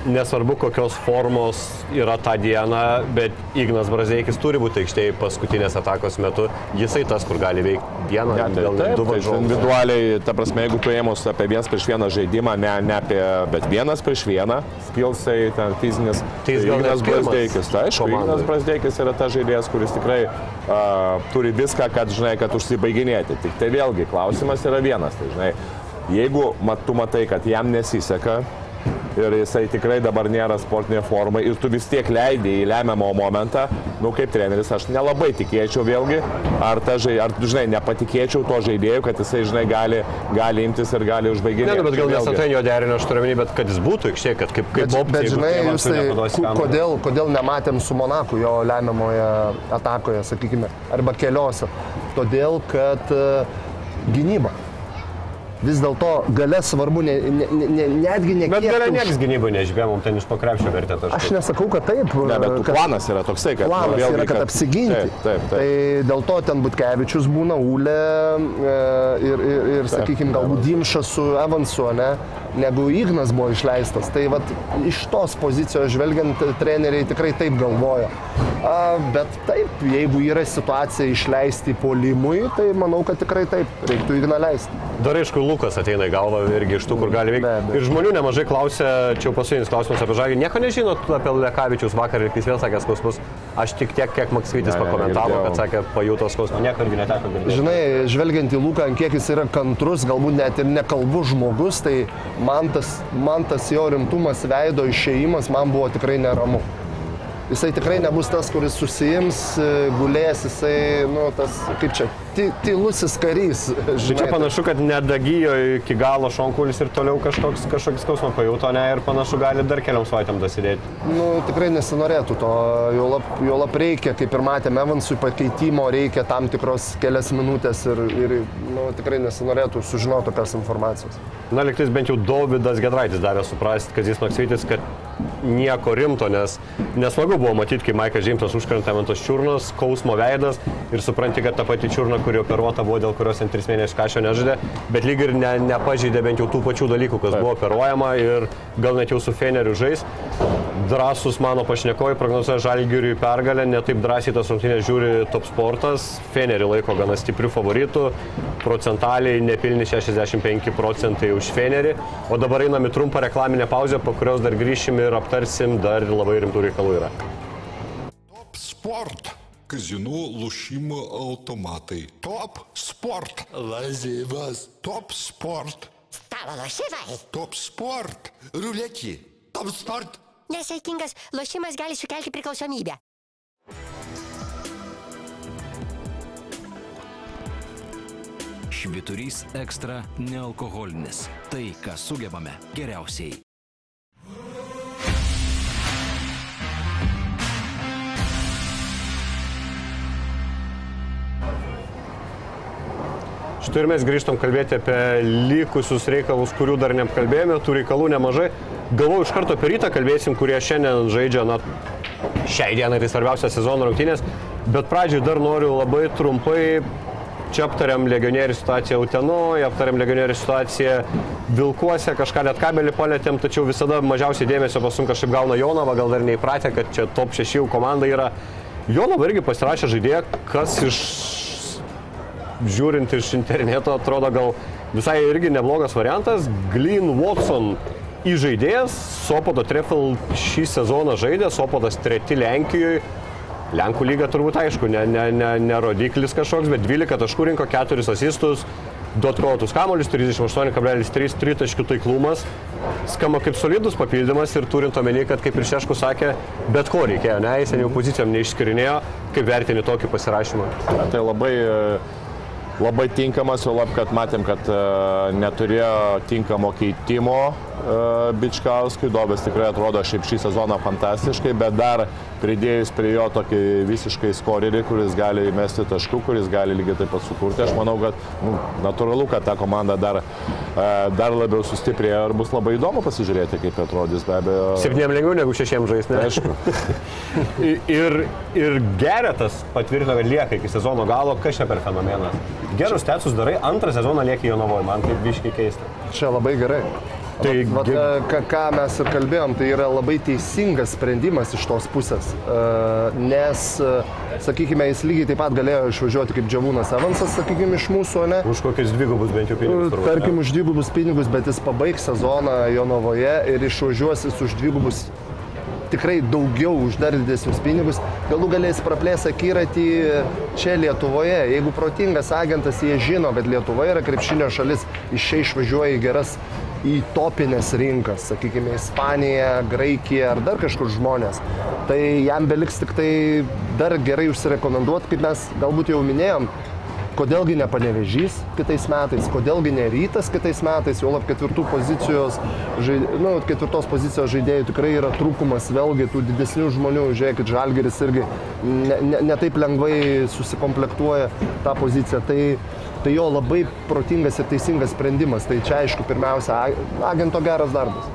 nesvarbu kokios formos yra tą dieną, bet Ignas Brazeikis turi būti aikštėje paskutinės atakos metu. Jisai tas, kur gali veikti dieną, Ne, tai, gal taip, du tai varžovus. individualiai, ta prasme, jeigu paėmus apie vienas prieš vieną žaidimą, ne, ne apie, bet vienas prieš vieną, skilsai, ten fizinis. Tai Ignas Brasdeikis, tai aišku, komandoj. Ignas Brasdeikis yra tas žaidėjas, kuris tikrai uh, turi viską, kad, žinai, kad užsibaiginėti. Tik tai vėlgi, klausimas yra vienas, tai žinai, jeigu mat, tu matai, kad jam nesiseka, ir jisai tikrai dabar nėra sportinė forma ir tu vis tiek leidai į lemiamą momentą, nu kaip treneris, aš nelabai tikėčiau vėlgi, ar, ta, ar žinai, nepatikėčiau to žaidėjų, kad jisai, žinai, gali, gali imtis ir gali užbaiginti. Ne, nu, bet gal nesatai jo derinio, aš turiu omeny, bet kad jis būtų aikštėje, kad kaip, kaip Bet, opcija, bet jeigu žinai, jūs tai, kodėl, kodėl nematėm su Monaku jo lemiamoje atakoje, sakykime, arba keliose? Todėl, kad e, gynyba. Vis dėlto gale svarbu ne, ne, ne, netgi ne Bet už- niekas gynybai nežibė, mums ten iš pakrepšio vertė Aš taškų. nesakau, kad taip. Ne, bet kad- planas yra toksai, kad... Planas vėlgi, yra, kad apsiginti. Taip, taip, taip. Tai dėl to ten Butkevičius būna Ūlė e, ir, ir, ir sakykime, galbūt Dimšas su Evansu, ne, negu Ignas buvo išleistas. Tai vat, iš tos pozicijos žvelgiant, treneriai tikrai taip galvoja. A, bet taip, jeigu yra situacija išleisti polimui, tai manau, kad tikrai taip, reiktų Igną leisti. Dar aišku, Lukas ateina į galvą irgi iš tų, kur gali veikti. Ir žmonių nemažai klausė, čia jau paskutinis klausimas apie žagį. Nieko nežinot apie Lekavičius vakar ir jis vėl sakė skausmus. Aš tik tiek, kiek ne, pakomentavo, kad sakė, pajuto skausmą. Nieko irgi neteko girdėti. Žinai, žvelgiant į Luką, kiek jis yra kantrus, galbūt net ir nekalbus žmogus, tai man tas, man tas jo rimtumas veido išėjimas man buvo tikrai neramu. Jisai tikrai nebus tas, kuris susijims, gulės, jisai, nu, tas, kaip čia, tylusis karys. Žinai, čia panašu, kad nedagijo iki galo šonkulis ir toliau kažkoks, kažkoks skausmą pajuto, ne, ir panašu gali dar keliam savaitėm dasidėti. Nu, tikrai nesinorėtų to, jo lab, jo lab reikia, kaip ir matėme, Evansui pakeitimo reikia tam tikros kelias minutės ir, ir nu, tikrai nesinorėtų sužinoti tokios informacijos. Na, liktais bent jau Davidas Gedraitis davė suprasti, kad jis Maksvytis, kad nieko rimto, nes nesmagu buvo matyti, kai Maikas Žimtas užkrenta ant tos čiurnos, skausmo veidas ir supranti, kad ta pati čiurna, kuri operuota buvo, dėl kurios ant 3 mėnesių kažko nežaidė, bet lyg ir ne, nepažeidė bent jau tų pačių dalykų, kas buvo operuojama ir gal net jau su Feneriu žais. Drąsus mano pašnekovai prognozuoja Žalgiriui pergalę, netaip drąsiai tas rungtynės žiūri top sportas, Fenerį laiko gana stiprių favoritų, procentaliai nepilni 65 procentai už Fenerį, o dabar einam į trumpą reklaminę pauzę, po kurios dar grįšim ir aptarsim, dar labai rimtų reikalų yra. Top sport. Kazino lošimo automatai. Top sport. Lazivas. Top sport. Stalo lošimai. Top sport. Ruletį. Top sport. Nesaikingas lošimas gali sukelti priklausomybę. Šviturys ekstra nealkoholinis. Tai, ką sugebame geriausiai. Štai ir mes grįžtam kalbėti apie likusius reikalus, kurių dar neapkalbėjome, tų reikalų nemažai. Galvoju, iš karto per rytą kalbėsim, kurie šiandien žaidžia, na, šiai dienai tai svarbiausias sezono rungtynės, bet pradžiai dar noriu labai trumpai Čia aptariam legionierių situaciją Utenoje, aptariam legionierių situaciją Vilkuose, kažką net kabelį palėtėm, tačiau visada mažiausiai dėmesio pasum kažkaip gauna Jonava, gal dar neįpratę, kad čia top 6 jau komanda yra. Jonava irgi pasirašė žaidėją, kas iš žiūrint iš interneto, atrodo gal visai irgi neblogas variantas. Glyn Watson įžaidėjas, Sopoto Trefel šį sezoną žaidė, Sopotas treti Lenkijoje. Lenkų lyga turbūt aišku, ne, ne, ne, ne rodiklis kažkoks, bet 12 taškų rinko, 4 asistus, 2 atkovotus kamuolius, 38,3 tritaškių taiklumas. Skamba kaip solidus papildymas ir turint omeny, kad kaip ir Šeškus sakė, bet ko reikėjo, ne, jis jau pozicijom neišskirinėjo, kaip vertini tokį pasirašymą. Tai labai, e, labai tinkamas, jau lab, kad matėm, kad e, neturėjo tinkamo keitimo e, Bičkauskui. Dobės tikrai atrodo šiaip šį sezoną fantastiškai, bet dar pridėjus prie jo tokį visiškai skorerį, kuris gali įmesti taškų, kuris gali lygiai taip pat sukurti. Aš manau, kad nu, natūralu, kad ta komanda dar, dar labiau sustiprėjo ir bus labai įdomu pasižiūrėti, kaip atrodys be abejo. Septyniem lengviau negu šešiem žaisti. Aišku. <laughs> Ir, ir Geretas patvirtino, kad lieka iki sezono galo, kas čia per fenomenas. Gerus tetsus darai, antrą sezoną lieki Jonavoje, man taip biškai keista. Čia labai gerai. Tai Vat, ge- e, ką, mes ir kalbėjom, tai yra labai teisingas sprendimas iš tos pusės. E, Nes, e, sakykime, jis lygiai taip pat galėjo išvažiuoti kaip Džiavūnas Evansas, sakykime, iš mūsų, ne? Už kokius dvigubus bent jau pinigus. turbūt, ne? Tarkim, už dvigubus pinigus, bet jis pabaigs sezoną Jonovoje ir išvažiuos jis už dvigubus tikrai daugiau už dar didesnius pinigus, galų galės praplės akiratį čia Lietuvoje. Jeigu protingas agentas, jie žino, kad Lietuva yra krepšinio šalis, iš čia išvažiuoja į geras į topinės rinkas, sakykime, Ispaniją, Graikiją ar dar kažkur žmonės. Tai jam beliks tik tai dar gerai užsirekomenduoti, kaip mes galbūt jau minėjom, Kodėlgi ne panevežys kitais metais, kodėlgi ne rytas kitais metais, jau lab ketvirtų pozicijos, žaid... nu, ketvirtos pozicijos žaidėjų tikrai yra trūkumas, vėlgi tų didesnių žmonių, žiūrėkit, Žalgeris irgi ne, ne, ne taip lengvai susikomplektuoja tą poziciją. Tai, tai jo labai protingas ir teisingas sprendimas. Tai čia aišku, pirmiausia, agento geras darbas.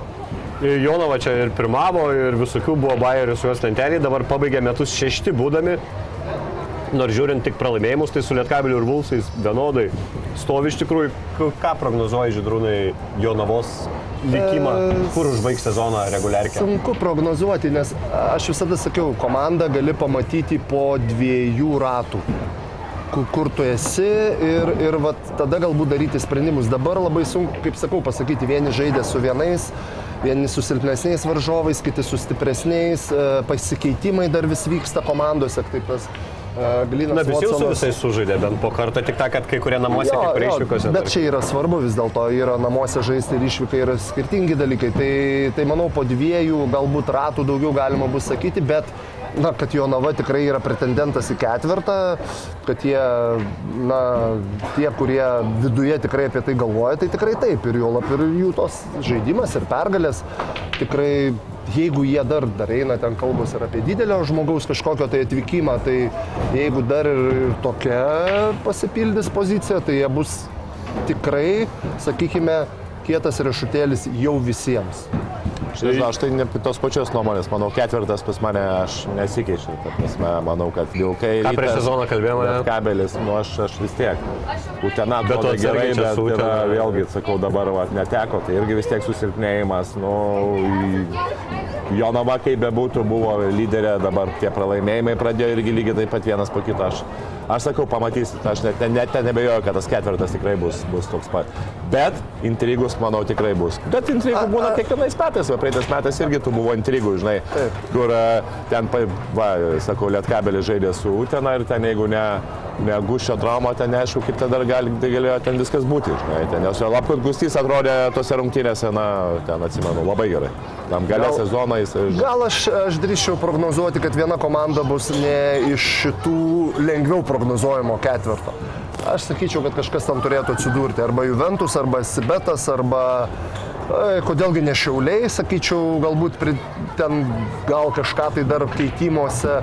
Jonava čia ir pirmavo, ir visokių buvo bairių su juos lentelį, dabar pabaigė metus šešti būdami. Nors žiūrint tik pralaimėjimus, tai su Lietkabiliu ir Vulsais vienodai stovi iš tikrųjų. Ką prognozuoja Židrūnai Jonavos likimą, kur užbaigs sezoną reguliarkiai? Sunku prognozuoti, nes aš visada sakiau, komandą gali pamatyti po dviejų ratų. Ku- Kur tu esi ir, ir vat, tada galbūt daryti sprendimus. Dabar labai sunku, kaip sakau, pasakyti, vieni žaidė su vienais, vieni su silpnesniais varžovais, kiti su stipresniais, e, pasikeitimai dar vis vyksta komandose, kaip tas e, Glinas Na, visi su visais sužaidė, bent po kartą, tik tą, kad kai kurie namuose, kai kurie išvykose. Bet čia yra svarbu vis dėlto, yra namuose žaisti ir išvykai yra skirtingi dalykai. Tai, tai manau, po dviejų galbūt ratų daugiau galima bus sakyti, bet na, kad Jonava tikrai yra pretendentas į ketvirtą, kad jie, na, tie, kurie viduje tikrai apie tai galvoja, tai tikrai taip. Ir jo lap ir jų tos žaidimas ir pergalės tikrai jeigu jie dar, dar eina ten kalbos ir apie didelio žmogaus kažkokio tai atvykimą, tai jeigu dar ir, ir tokia pasipildys pozicija, tai jie bus tikrai, sakykime, kietas riešutėlis jau visiems. Aš nežinau, aš tai ne tos pačios nuomonės, manau, ketvirtas pas mane aš nesikeičiu. Ta prasme, manau, kad Vilkai. Ką prieš sezoną kalbėjome, ne? Kabelis, nu aš, aš vis tiek. Utena Bet tu gerai, bet yra, vėlgi, sakau, dabar va, neteko, tai irgi vis tiek susilpnėjimas. Nu, Jonava, kaip bebūtų, buvo lyderė, dabar tie pralaimėjimai pradėjo irgi lygiai taip pat vienas po kito. Aš, aš sakau, pamatysit, aš net, net, net nebejoju, kad tas ketvirtas tikrai bus, bus toks pat. Bet intrigus, manau, tikrai bus. Bet intrigų būna kiekvienais metais, o praeitais metais irgi tų buvo intrigų, žinai, kur e, ten, va, sakau, Lietkabelis žaidė su Utena ir ten, jeigu ne, ne gušio trauma, ten neaišku, kaip ten dar gali, tai galėjo ten viskas būti, žinai. Ten, nes lapkut gustys atrodė tose rungtynėse, na, ten atsimenu, labai gerai. Tam galę Gal- sezoną jis... Gal aš, aš drįščiau prognozuoti, kad viena komanda bus ne iš šitų lengviau prognozuojamo ketvirto. Aš sakyčiau, kad kažkas tam turėtų atsidurti. Arba Juventus, arba Sibetas, arba... Kodėlgi ne šiauliai, sakyčiau, galbūt pri, ten gal kažką tai dar keitimuose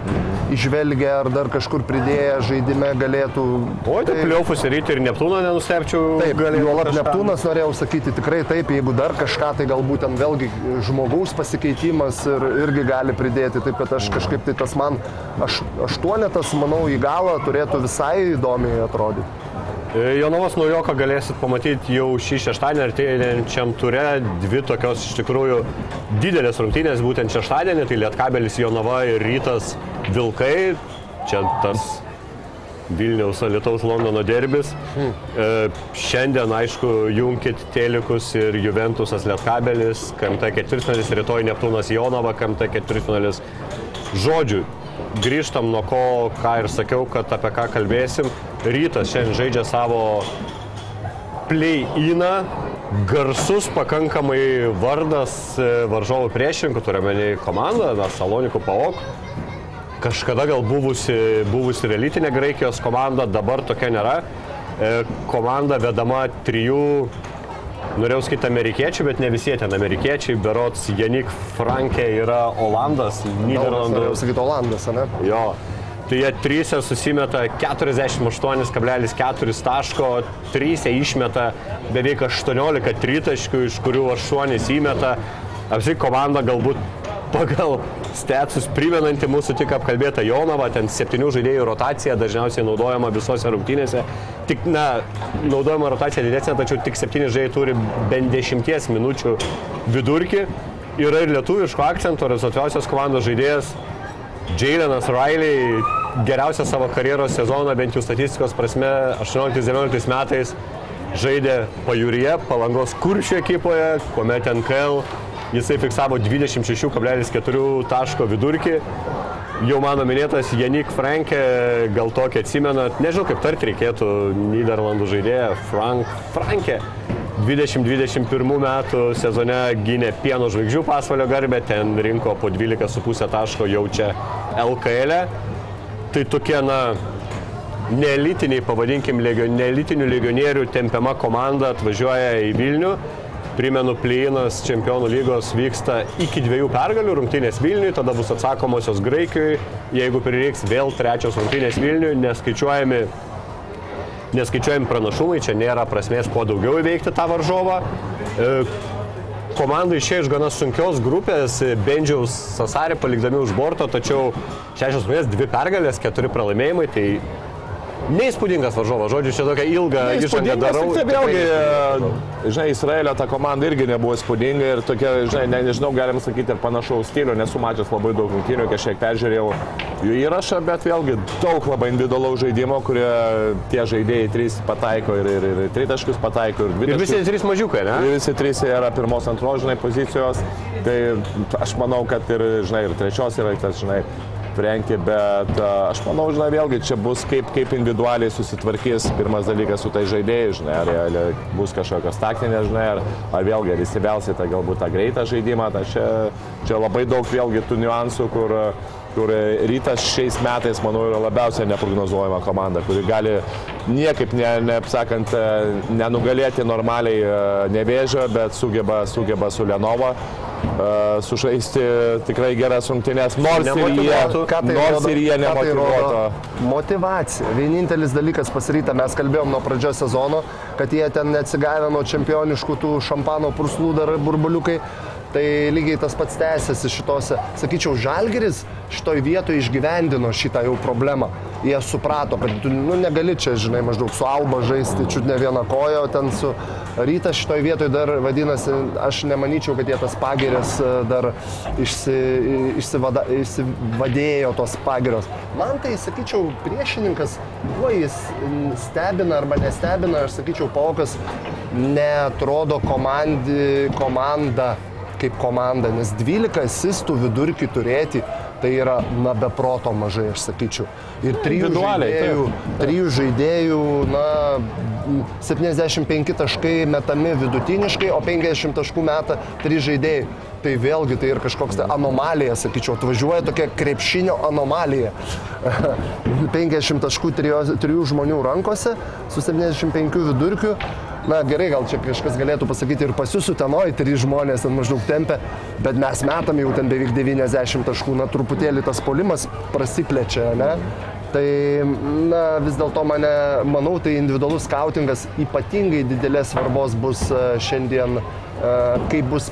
išvelgia ar dar kažkur pridėję žaidime galėtų. O, tai pliaufus ir ryte ir Neptūną nenustepčiau. Taip, juolab. Neptūnas norėjau sakyti tikrai taip, jeigu dar kažką, tai galbūt ten vėlgi žmogaus pasikeitimas ir, irgi gali pridėti. Taip, kad aš kažkaip tai tas man aš, aštuonetas, manau, į galą turėtų visai įdomiai atrodyti. E, Jonavos naujoką galėsit pamatyti jau šį šeštadienį artėjančiam ture. Dvi tokios iš tikrųjų didelės rungtynės, būtent šeštadienį, tai Lietkabelis Jonava ir Rytas Vilkai. Čia tas Vilniaus, Lietuvos, Londono derbis. Hmm. E, šiandien, aišku, jungkit Telikus ir Juventusas Lietkabelis, KMT ketvirtfinalis, rytoj Neptūnas Jonava, KMT ketvirtfinalis. Žodžiu, grįžtam nuo ko, ką ir sakiau, kad apie ką kalbėsim. Rytas šiandien žaidžia savo play-iną. Garsus pakankamai vardas e, varžovų priešininkų, turiuomenį komandą, na, Salonikų Paok. Kažkada gal buvusi, buvusi relitinė Graikijos komanda, dabar tokia nėra. E, komanda vedama trijų, norėjau skaityti amerikiečių, bet ne visi ten amerikiečiai. Berots Janik Frankė yra Olandas, Niderlandų. Norėjau sakyti Olandas, ne? Jo. Tai jie trysia susimeta 48,4 taško, trysia išmeta beveik 18 tritaškių, iš kurių 8 įmeta. Apsi komanda galbūt pagal statsus primenanti mūsų tik apkalbėtą Jonavą, ten septynių žaidėjų rotacija dažniausiai naudojama visose rungtynėse. Tik, na, naudojama rotacija didesnė, tačiau tik septyni žaidėjai turi bent dešimties minučių vidurkį. Yra ir lietuviško akcento, rezultatyviausios komandos žaidėjas Jailenas Riley geriausią savo karjeros sezoną, bent jau statistikos prasme, 18-19 metais žaidė pajūryje, palangos kuršio ekipoje, kuomet NKL jisai fiksavo 26,4 taško vidurkį. Jau mano minėtas Janik Franke, gal tokį atsimenat, nežinau kaip tarti reikėtų Niderlandų žaidėją, Frank Franke. 2021 metų sezone gynė pieno žvaigždžių pasvalio garbę, ten rinko po 12,5 taško jau čia LKL. E. Tai tokie, na, neelitiniai, pavadinkim, legio, neelitinių legionierių tempiama komanda atvažiuoja į Vilnių. Primenu, plynas čempionų lygos vyksta iki dviejų pergalių rungtynės Vilniui, tada bus atsakomosios Graikijoje, jeigu prireiks vėl trečios rungtynės Vilniui, neskaičiuojami neskaičiuojami pranašumai, čia nėra prasmės kuo daugiau įveikti tą varžovą. E, komanda išėjo iš gana sunkios grupės, Bendžiaus Sasarį palikdami už borto, tačiau šešios rungtynės, dvi pergalės, keturi pralaimėjimai, tai Neįspūdingas varžovas, žodžiu, čia tokia ilga įžanga darau. Tai vėlgi, žinai, Izraelio ta komanda irgi nebuvo įspūdinga ir tokia, žinai, ne, nežinau, galim sakyti ir panašaus stilių, nesu matęs labai daug rungtynių, kažkiek peržiūrėjau jų įrašą, bet vėlgi daug labai individualaus žaidimo, kurie tie žaidėjai trys pataiko ir, ir, ir tritaškius pataiko ir dvi. Ir visi trys mažiukai, ne? Ir visi trys yra pirmos, antros, žinai, pozicijos. Tai aš manau, kad ir, žinai, ir trečios yra tas, žinai, Frenkį, bet aš manau, žinai, vėlgi čia bus kaip, kaip individualiai susitvarkys pirmas dalykas su tai žaidėjai, žinai, ar, ar bus kažkokios taktinės, žinai, ar, ar vėlgi, ar įsivelsi tą galbūt tą greitą žaidimą, tai čia, čia labai daug vėlgi tų niuansų, kur kur rytas šiais metais, manau, yra labiausiai neprognozuojama komanda, kuri gali niekaip, ne, neapsakant, nenugalėti normaliai nevėžio, bet sugeba, sugeba su Lenova sužaisti tikrai geras rungtynės, nors ir jie, tai nors ir jie tai nemotivuoto. rodo? Motivacija. Vienintelis dalykas pasiryta, mes kalbėjom nuo pradžios sezono, kad jie ten neatsigavę nuo čempioniškų tų šampano purslų dar burbuliukai. Tai lygiai tas pats tęsiasi šitose. Sakyčiau, Žalgeris šitoj vietoje išgyvendino šitą jau problemą. Jie suprato, kad tu nu, negali čia, žinai, maždaug su Alba žaisti, čiut ne vieną koją, o ten su Rytas šitoj vietoje dar vadinasi, aš nemanyčiau, kad jie tas pagirės e, dar išsi, išsivada, išsivadėjo tos pagirios. Man tai, sakyčiau, priešininkas, kuo jis stebina arba nestebina, aš sakyčiau, Paukas netrodo komandi, komanda kaip komanda, nes 12 asistų vidurkį turėti, tai yra, na, beproto mažai, aš sakyčiau. Ir trijų žaidėjų, trijų žaidėjų, na, 75 taškai metami vidutiniškai, o 50 taškų meta trys žaidėjai. Tai vėlgi tai ir kažkoks tai anomalija, sakyčiau, atvažiuoja tokia krepšinio anomalija. <laughs> 50 taškų trijų žmonių rankose su 75 vidurkiu na gerai, gal čia kažkas galėtų pasakyti ir pas jūs utenoji, trys žmonės ten maždaug tempia, bet mes metam jau ten beveik 90 taškų, na truputėlį tas polimas prasiplečia, ne? Tai, na, vis dėlto mane, manau, tai individualus skautingas ypatingai didelės svarbos bus e, šiandien, e, kaip bus,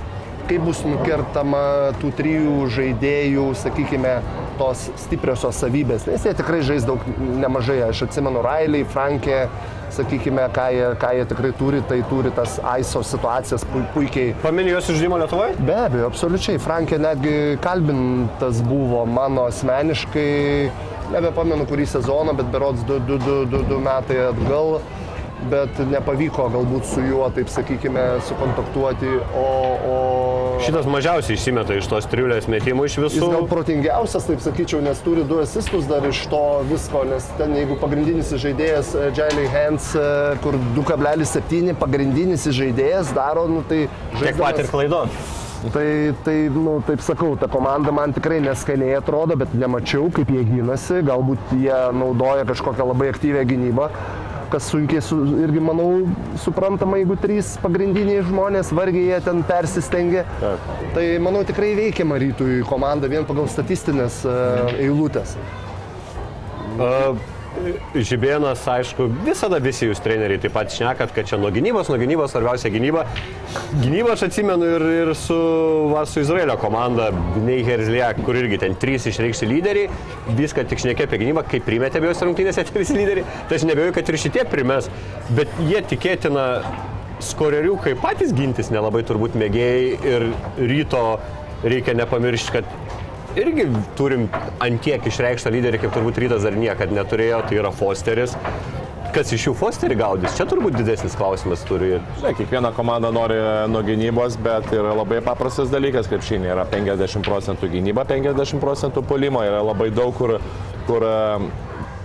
kaip bus nukertama tų trijų žaidėjų, sakykime, tos stipriosios savybės, nes jie tikrai žais daug nemažai. Aš atsimenu Railiai, Frankė, sakykime, ką jie, ką jie tikrai turi, tai turi tas ISO situacijas pu- puikiai Pamini jos išžymą Lietuvoje? Be abejo, absoliučiai. Frankė netgi kalbintas buvo mano asmeniškai, nebepamenu kurį sezoną, bet berods 2 metai atgal, bet nepavyko galbūt su juo, taip sakykime, sukontaktuoti, o... o... Šitas mažiausiai išsimeta iš tos triulės metimų iš Jis visų. gal protingiausias, taip sakyčiau, nes turi du asistus dar iš to visko, nes ten jeigu pagrindinis žaidėjas Jelly Hands, e, kur 2,7 pagrindinis žaidėjas daro, nu tai... Tiek pat ir klaidon. Tai, tai nu, taip sakau, ta komanda man tikrai neskaniai atrodo, bet nemačiau, kaip jie gynasi. Galbūt jie naudoja kažkokią labai aktyvę gynybą, kas sunkiai su, irgi, manau, suprantama, jeigu trys pagrindiniai žmonės vargiai jie ten persistengia. Tai, manau, tikrai veikiama rytui komanda vien pagal statistinės uh, eilutės. Žibėnas, aišku, visada visi jūs treneriai taip pat šnekat, kad čia nuo gynybos, nuo gynybos svarbiausia gynyba. Gynybą aš atsimenu ir, ir su, va, su Izraelio komanda, Nei Herzliak, kur irgi ten trys išreikšti lyderiai, viską tik šnekė apie gynybą, kaip primetė abiejose rungtynėse tie visi lyderiai. Tai aš nebejoju, kad ir šitie primes, bet jie tikėtina skoreriukai patys gintis nelabai turbūt mėgėjai ir ryto reikia nepamiršti, kad irgi turim antiek išreikštą lyderį, kaip turbūt rytas dar niekad neturėjo, tai yra Fosteris. Kas iš jų Fosterį gaudys? Čia turbūt didesnis klausimas turi. Ne, kiekviena komanda nori nuo gynybos, bet yra labai paprastas dalykas, kaip šiandien yra 50 procentų gynyba, 50 procentų polimo, yra labai daug, kur, kur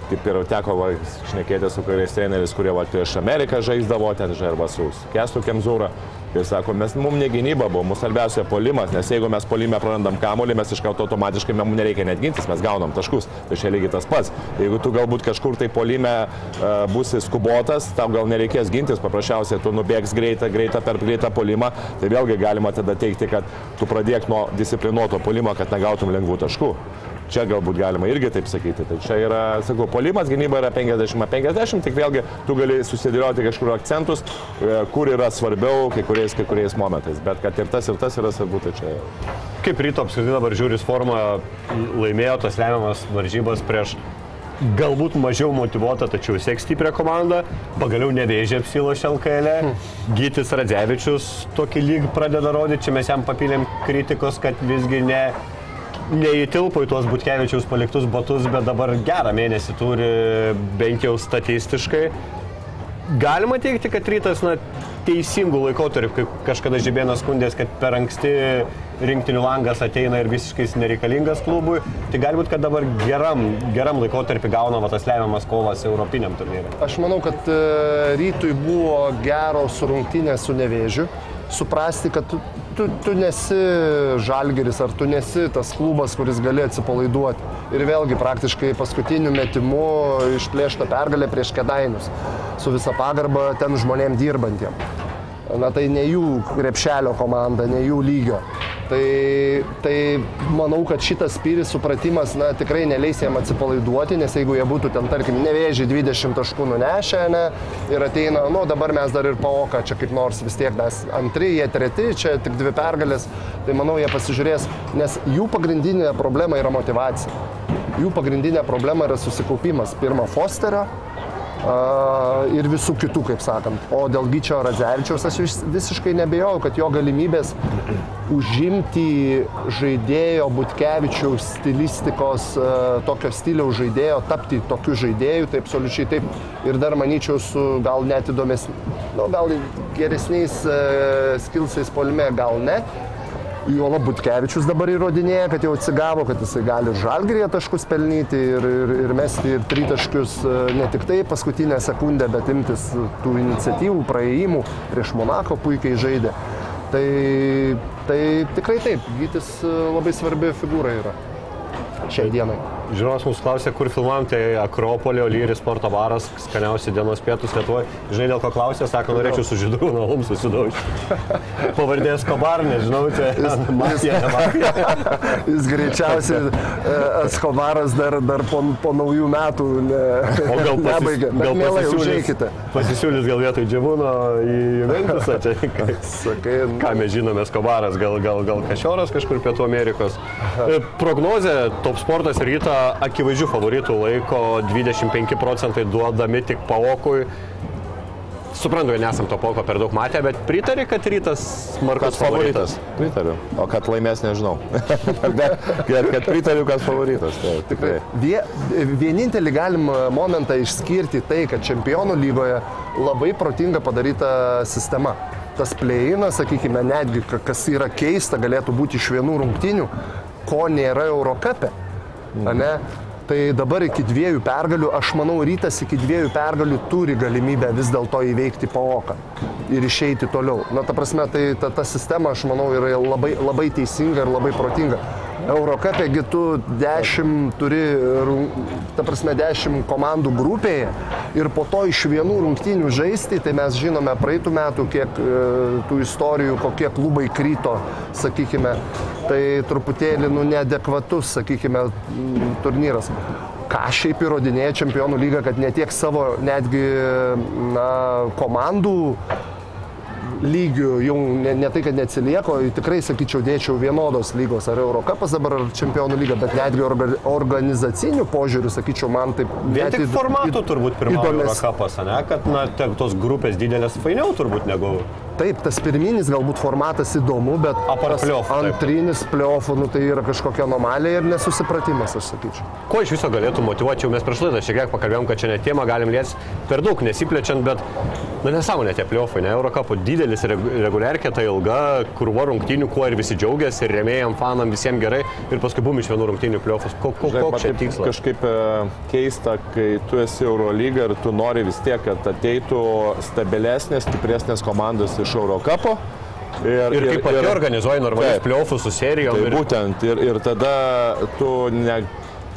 kaip ir teko va, šnekėti su kuriais treneriais, kurie va, prieš Ameriką žaisdavo, ten žarba su Kestu Kemzūra. Ir sako, mes, mums ne gynyba buvo, mūsų svarbiausia polimas, nes jeigu mes polime prarandam kamuolį, mes iš karto automatiškai mums nereikia net gintis, mes gaunam taškus. Tai čia lygiai tas pats. Jeigu tu galbūt kažkur tai polime uh, būsi skubotas, tau gal nereikės gintis, paprasčiausiai tu nubėgs greitą, greitą per greitą polimą, tai vėlgi galima tada teikti, kad tu pradėk nuo disciplinuoto polimo, kad negautum lengvų taškų. Čia galbūt galima irgi taip sakyti. Tai čia yra, sakau, polimas, gynyba yra 50-50, tik vėlgi tu gali susidėlioti kažkur akcentus, e, kur yra svarbiau kai kuriais, kai kuriais momentais. Bet kad ir tas, ir tas yra svarbu, tai čia Kaip ryto apskritai dabar žiūris formą, laimėjo tas lemiamas varžybas prieš galbūt mažiau motivuota, tačiau vis tiek stiprią komandą. Pagaliau nevėžė apsilošė LKL. Gytis Radzevičius tokį lyg pradeda rodyti, čia mes jam papilėm kritikos, kad visgi ne, neįtilpo į tuos Butkevičiaus paliktus batus, bet dabar gerą mėnesį turi bent jau statistiškai. Galima teikti, kad rytas na, teisingų laikotarpių, kaip kažkada Žibėnas skundės, kad per anksti rinktinių langas ateina ir visiškai nereikalingas klubui. Tai galbūt, kad dabar geram, geram laikotarpį gauna tas lemiamas kovas Europiniam turnyrui. Aš manau, kad e, rytui buvo geros rungtynės su nevėžiu. Suprasti, kad tu, tu, nesi žalgeris ar tu nesi tas klubas, kuris gali atsipalaiduoti. Ir vėlgi praktiškai paskutiniu metimu išplėšta pergalė prieš kedainius. Su visa pagarba ten žmonėm dirbantiem. Na tai ne jų krepšelio komanda, ne jų lygio. Tai, tai manau, kad šitas spyris supratimas na, tikrai neleis jiem atsipalaiduoti, nes jeigu jie būtų ten, tarkim, nevėžiai 20 taškų nunešę ne, ir ateina, nu dabar mes dar ir paoką, čia kaip nors vis tiek mes antri, jie treti, čia tik dvi pergalės, tai manau jie pasižiūrės, nes jų pagrindinė problema yra motivacija. Jų pagrindinė problema yra susikaupimas. Pirma, Fosterio, ir visų kitų, kaip sakant. O dėl Gyčio Radzevičiaus aš vis, visiškai nebejau, kad jo galimybės užimti žaidėjo Butkevičiaus stilistikos, a, tokio stiliaus žaidėjo, tapti tokiu žaidėju, tai absoliučiai taip. Ir dar manyčiau su gal net įdomesniais, nu, gal geresniais a, skilsais polime, gal ne. Juola Butkevičius dabar įrodinėja, kad jau atsigavo, kad jisai gali žalgrėje taškus pelnyti ir, ir, ir mesti ir tritaškius e, ne tik tai paskutinę sekundę, bet imtis tų iniciatyvų, praėjimų. Prieš Monako puikiai žaidė. Tai, tai tikrai taip, Gytis e, labai svarbi figūra yra šiai dienai. Žiūrovas mūsų klausė, kur filmuojam, tai Akropolio, Lyris, sporto baras, skaniausi dienos pietus Lietuvoje. Žinai, dėl ko klausė, sako, norėčiau su Žydrūnu Alum susidaužti. Pavardės Kobar, nežinau, čia mafija, ne mafija. <laughs> Jis greičiausiai e, Eskobaras dar, dar po, po naujų metų ne, O gal, <laughs> pasis, nebaigė. Gal mielai užeikite. pasisiūlys gal vietoj Džiavūno į Juventusą. Čia, <laughs> Sakai, ką mes žinome, Skobaras, gal, gal, gal Kašioras kažkur Pietų Amerikos. E, Prognozė, top sportas rytą akivaizdžių favoritų laiko 25 procentai duodami tik Paokui. suprantu, kad nesam to polko per daug matę, bet pritari, kad rytas smarkus Kas favoritas? Pritariu. O kad laimės, nežinau. <laughs> bet kad, kad pritariu, kad favoritas. Tai, tikrai. Vie, vienintelį galimą momentą išskirti tai, kad čempionų lygoje labai protinga padaryta sistema. Tas pleinas, sakykime, netgi ka- kas yra keista, galėtų būti iš vienų rungtinių, ko nėra Eurocape. ane? Tai dabar iki dviejų pergalių, aš manau, rytas iki dviejų pergalių turi galimybę vis dėlto įveikti paoką ir išeiti toliau. Na, ta prasme, tai ta, ta sistema, aš manau, yra labai, labai teisinga ir labai protinga. Eurocapėgi tu 10 turi, ta prasme, 10 komandų grupėje ir po to iš vienų rungtynių žaisti, tai mes žinome praeitų metų, kiek e, tų istorijų, kokie klubai kryto, sakykime, tai truputėlį nu, neadekvatus, sakykime, m, turnyras. Ką šiaip įrodinėja Čempionų lyga, kad ne tiek savo netgi na, komandų lygių jau ne, ne tai, kad neatsilieko, tikrai sakyčiau, dėčiau vienodos lygos, ar Eurocapas dabar, ar Čempionų lyga, bet netgi orga, organizacinių požiūrių, sakyčiau, man taip... Vien tik formatų įd- turbūt įdomes- Eurocapas, ne? Kad, na, tos grupės didelės fainiau turbūt negu... Taip, tas pirminis galbūt formatas įdomu, bet taip. antrinis pliofų, nu, tai yra kažkokia anomalija ir nesusipratimas, aš sakyčiau. Ko iš viso galėtų motivuoti, jau mes prieš laidą šiek tiek pakalbėjom, kad čia ne tema galim lies per daug nesiplečiant, bet, na nesąmonė tie pliofai, ne Eurocapo didelis, regu- reguliarkė, tai ilga, krūva rungtynių, kuo ir visi džiaugiasi, ir remėjam, fanam visiems gerai, ir paskui bum iš vienų ko, Žinai, koks čia tikslas? Kažkaip e, keista, kai tu esi Eurolyga ir tu nori vis tiek, kad ateitų stabilesnės, stipresnės komandos iš Eurocapo. Ir, Ir kaip pati organizuoji normalius pliofus su serijom. Tai ir- būtent, ir, ir tada tu ne,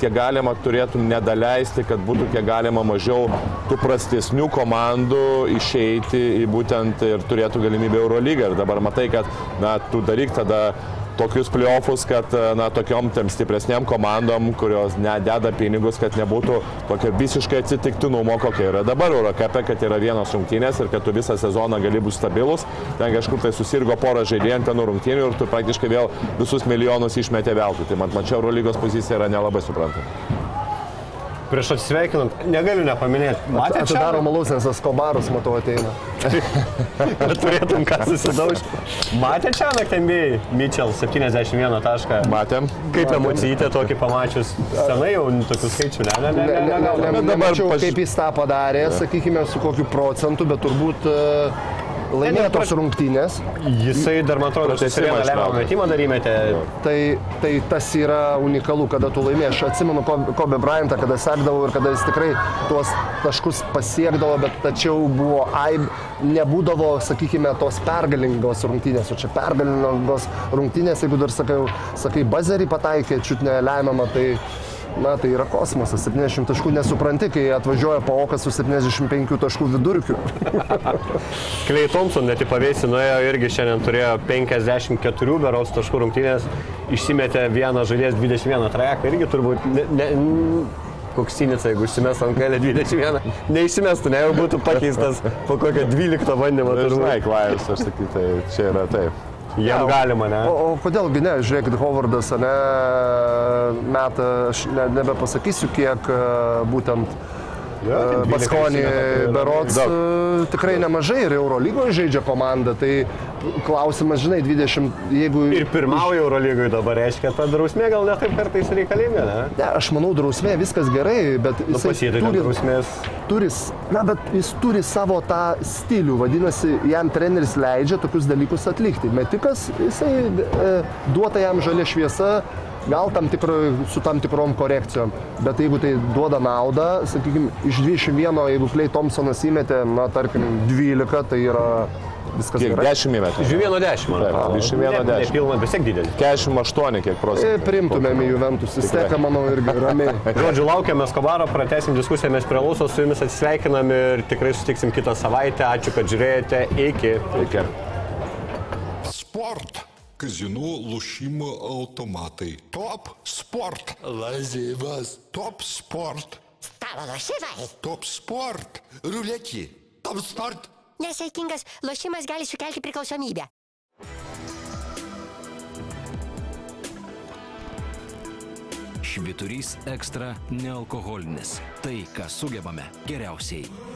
kiek galima turėtum nedaleisti, kad būtų kiek galima mažiau tų prastesnių komandų išeiti į būtent ir turėtų galimybę Eurolygą. Ir dabar matai, kad na, tu daryk tada tokius playoffus, kad na, tokiom tam stipresniam komandom, kurios nededa pinigus, kad nebūtų tokio visiškai atsitiktinumo, kokia yra dabar Eurocape, kad yra vienos rungtynės ir kad tu visą sezoną gali būti stabilus. Ten kažkur tai susirgo porą žaidėjų ant tenų rungtynių ir tu praktiškai vėl visus milijonus išmetė veltui. Tai man mačiau, Eurolygos pozicija yra nelabai suprantama. Prieš atsisveikinant, negaliu nepaminėti. Matėte, čia Atidaro malus, nes Eskobaras, matau, ateina. kad <laughs> turėtum ką susidaužti. Matėte čia naktį NBA, Mitchell 71 tašką. Matėm. Kaip emocijite tokį pamačius? Senai jau tokių skaičių, ne, ne, ne, ne, ne, Ne- ne, ne- ne. Nemačiau, paž- kaip jis tą padarė, sakykime, su kokiu procentu, bet turbūt e, laimėtos rungtynės. Jisai dar, man atrodo, Pratęsimą susirėmė lemiamą metimą darymėte. Tai, tai tas yra unikalu, kada tu laimėjai. Aš atsimenu Kobe Kobe Bryantą, kada sekdavau ir kada jis tikrai tuos taškus pasiekdavo, bet tačiau buvo aib, nebūdavo, sakykime, tos pergalingos rungtynės. O čia pergalingos rungtynės, jeigu dar sakai, sakai bazerį pataikė, čiut nelemiamą, tai... Na, tai yra kosmosas, 70 taškų nesupranti, kai atvažiuoja paokas su 75 taškų vidurkiu. <laughs> Klei Thompson net į pavėsį nuėjo irgi šiandien turėjo 54 beros taškų rungtynės, išsimetė vieną žaidėjas 21 trajeką, irgi turbūt ne, ne, koks sinica, jeigu užsimes ant kelio 21, neįsimestų, ne jau būtų pakeistas po kokio 12 bandymo. Žinai, turbūt. Klajus, aš sakyčiau, tai čia yra taip. Jam galima, ne? O, o kodėlgi ne, žiūrėkit, Hovardas, ne, metą, aš ne, nebepasakysiu, kiek e, būtent 12 Baskonį berots daug. e, tikrai nemažai ir Eurolygoje žaidžia komanda, tai klausimas, žinai, 20, jeigu... Ir pirmauja Eurolygui dabar, reiškia, ta drausmė gal ne taip kartais reikalinga, ne? Ne, aš manau, drausmė viskas gerai, bet Nu, jisai pasėdai turi, drausmės. turi, na, bet jis turi savo tą stilių, vadinasi, jam treneris leidžia tokius dalykus atlikti. Metikas, jisai e, duota jam žalia šviesa, gal tam tikro, su tam tikrom korekcijom, bet jeigu tai duoda naudą, sakykime, iš 21, jeigu Klei Thompsonas įmetė, na, tarkim, 12, tai yra viskas Kiek? gerai. 10 metų. Iš 21, man atrodo. iš 21 Ne pilna, vis tiek didelis. 48 kiek E, procentų. Priimtumėm į Juventus, jis teka, manau, irgi ramiai. <laughs> Žodžiu, laukiame Skobaro, pratesim diskusiją, mes prie Lūso su jumis atsisveikinam ir tikrai sutiksim kitą savaitę. Ačiū, kad žiūrėjote. Iki. Iki. Sport. Automatai. Top sport. Lazivas. Top sport. Stalo lošimai. Top sport. Ruletį. Top sport. Nesaikingas lošimas gali sukelti priklausomybę. Šviturys ekstra nealkoholinis. Tai, ką sugebame geriausiai.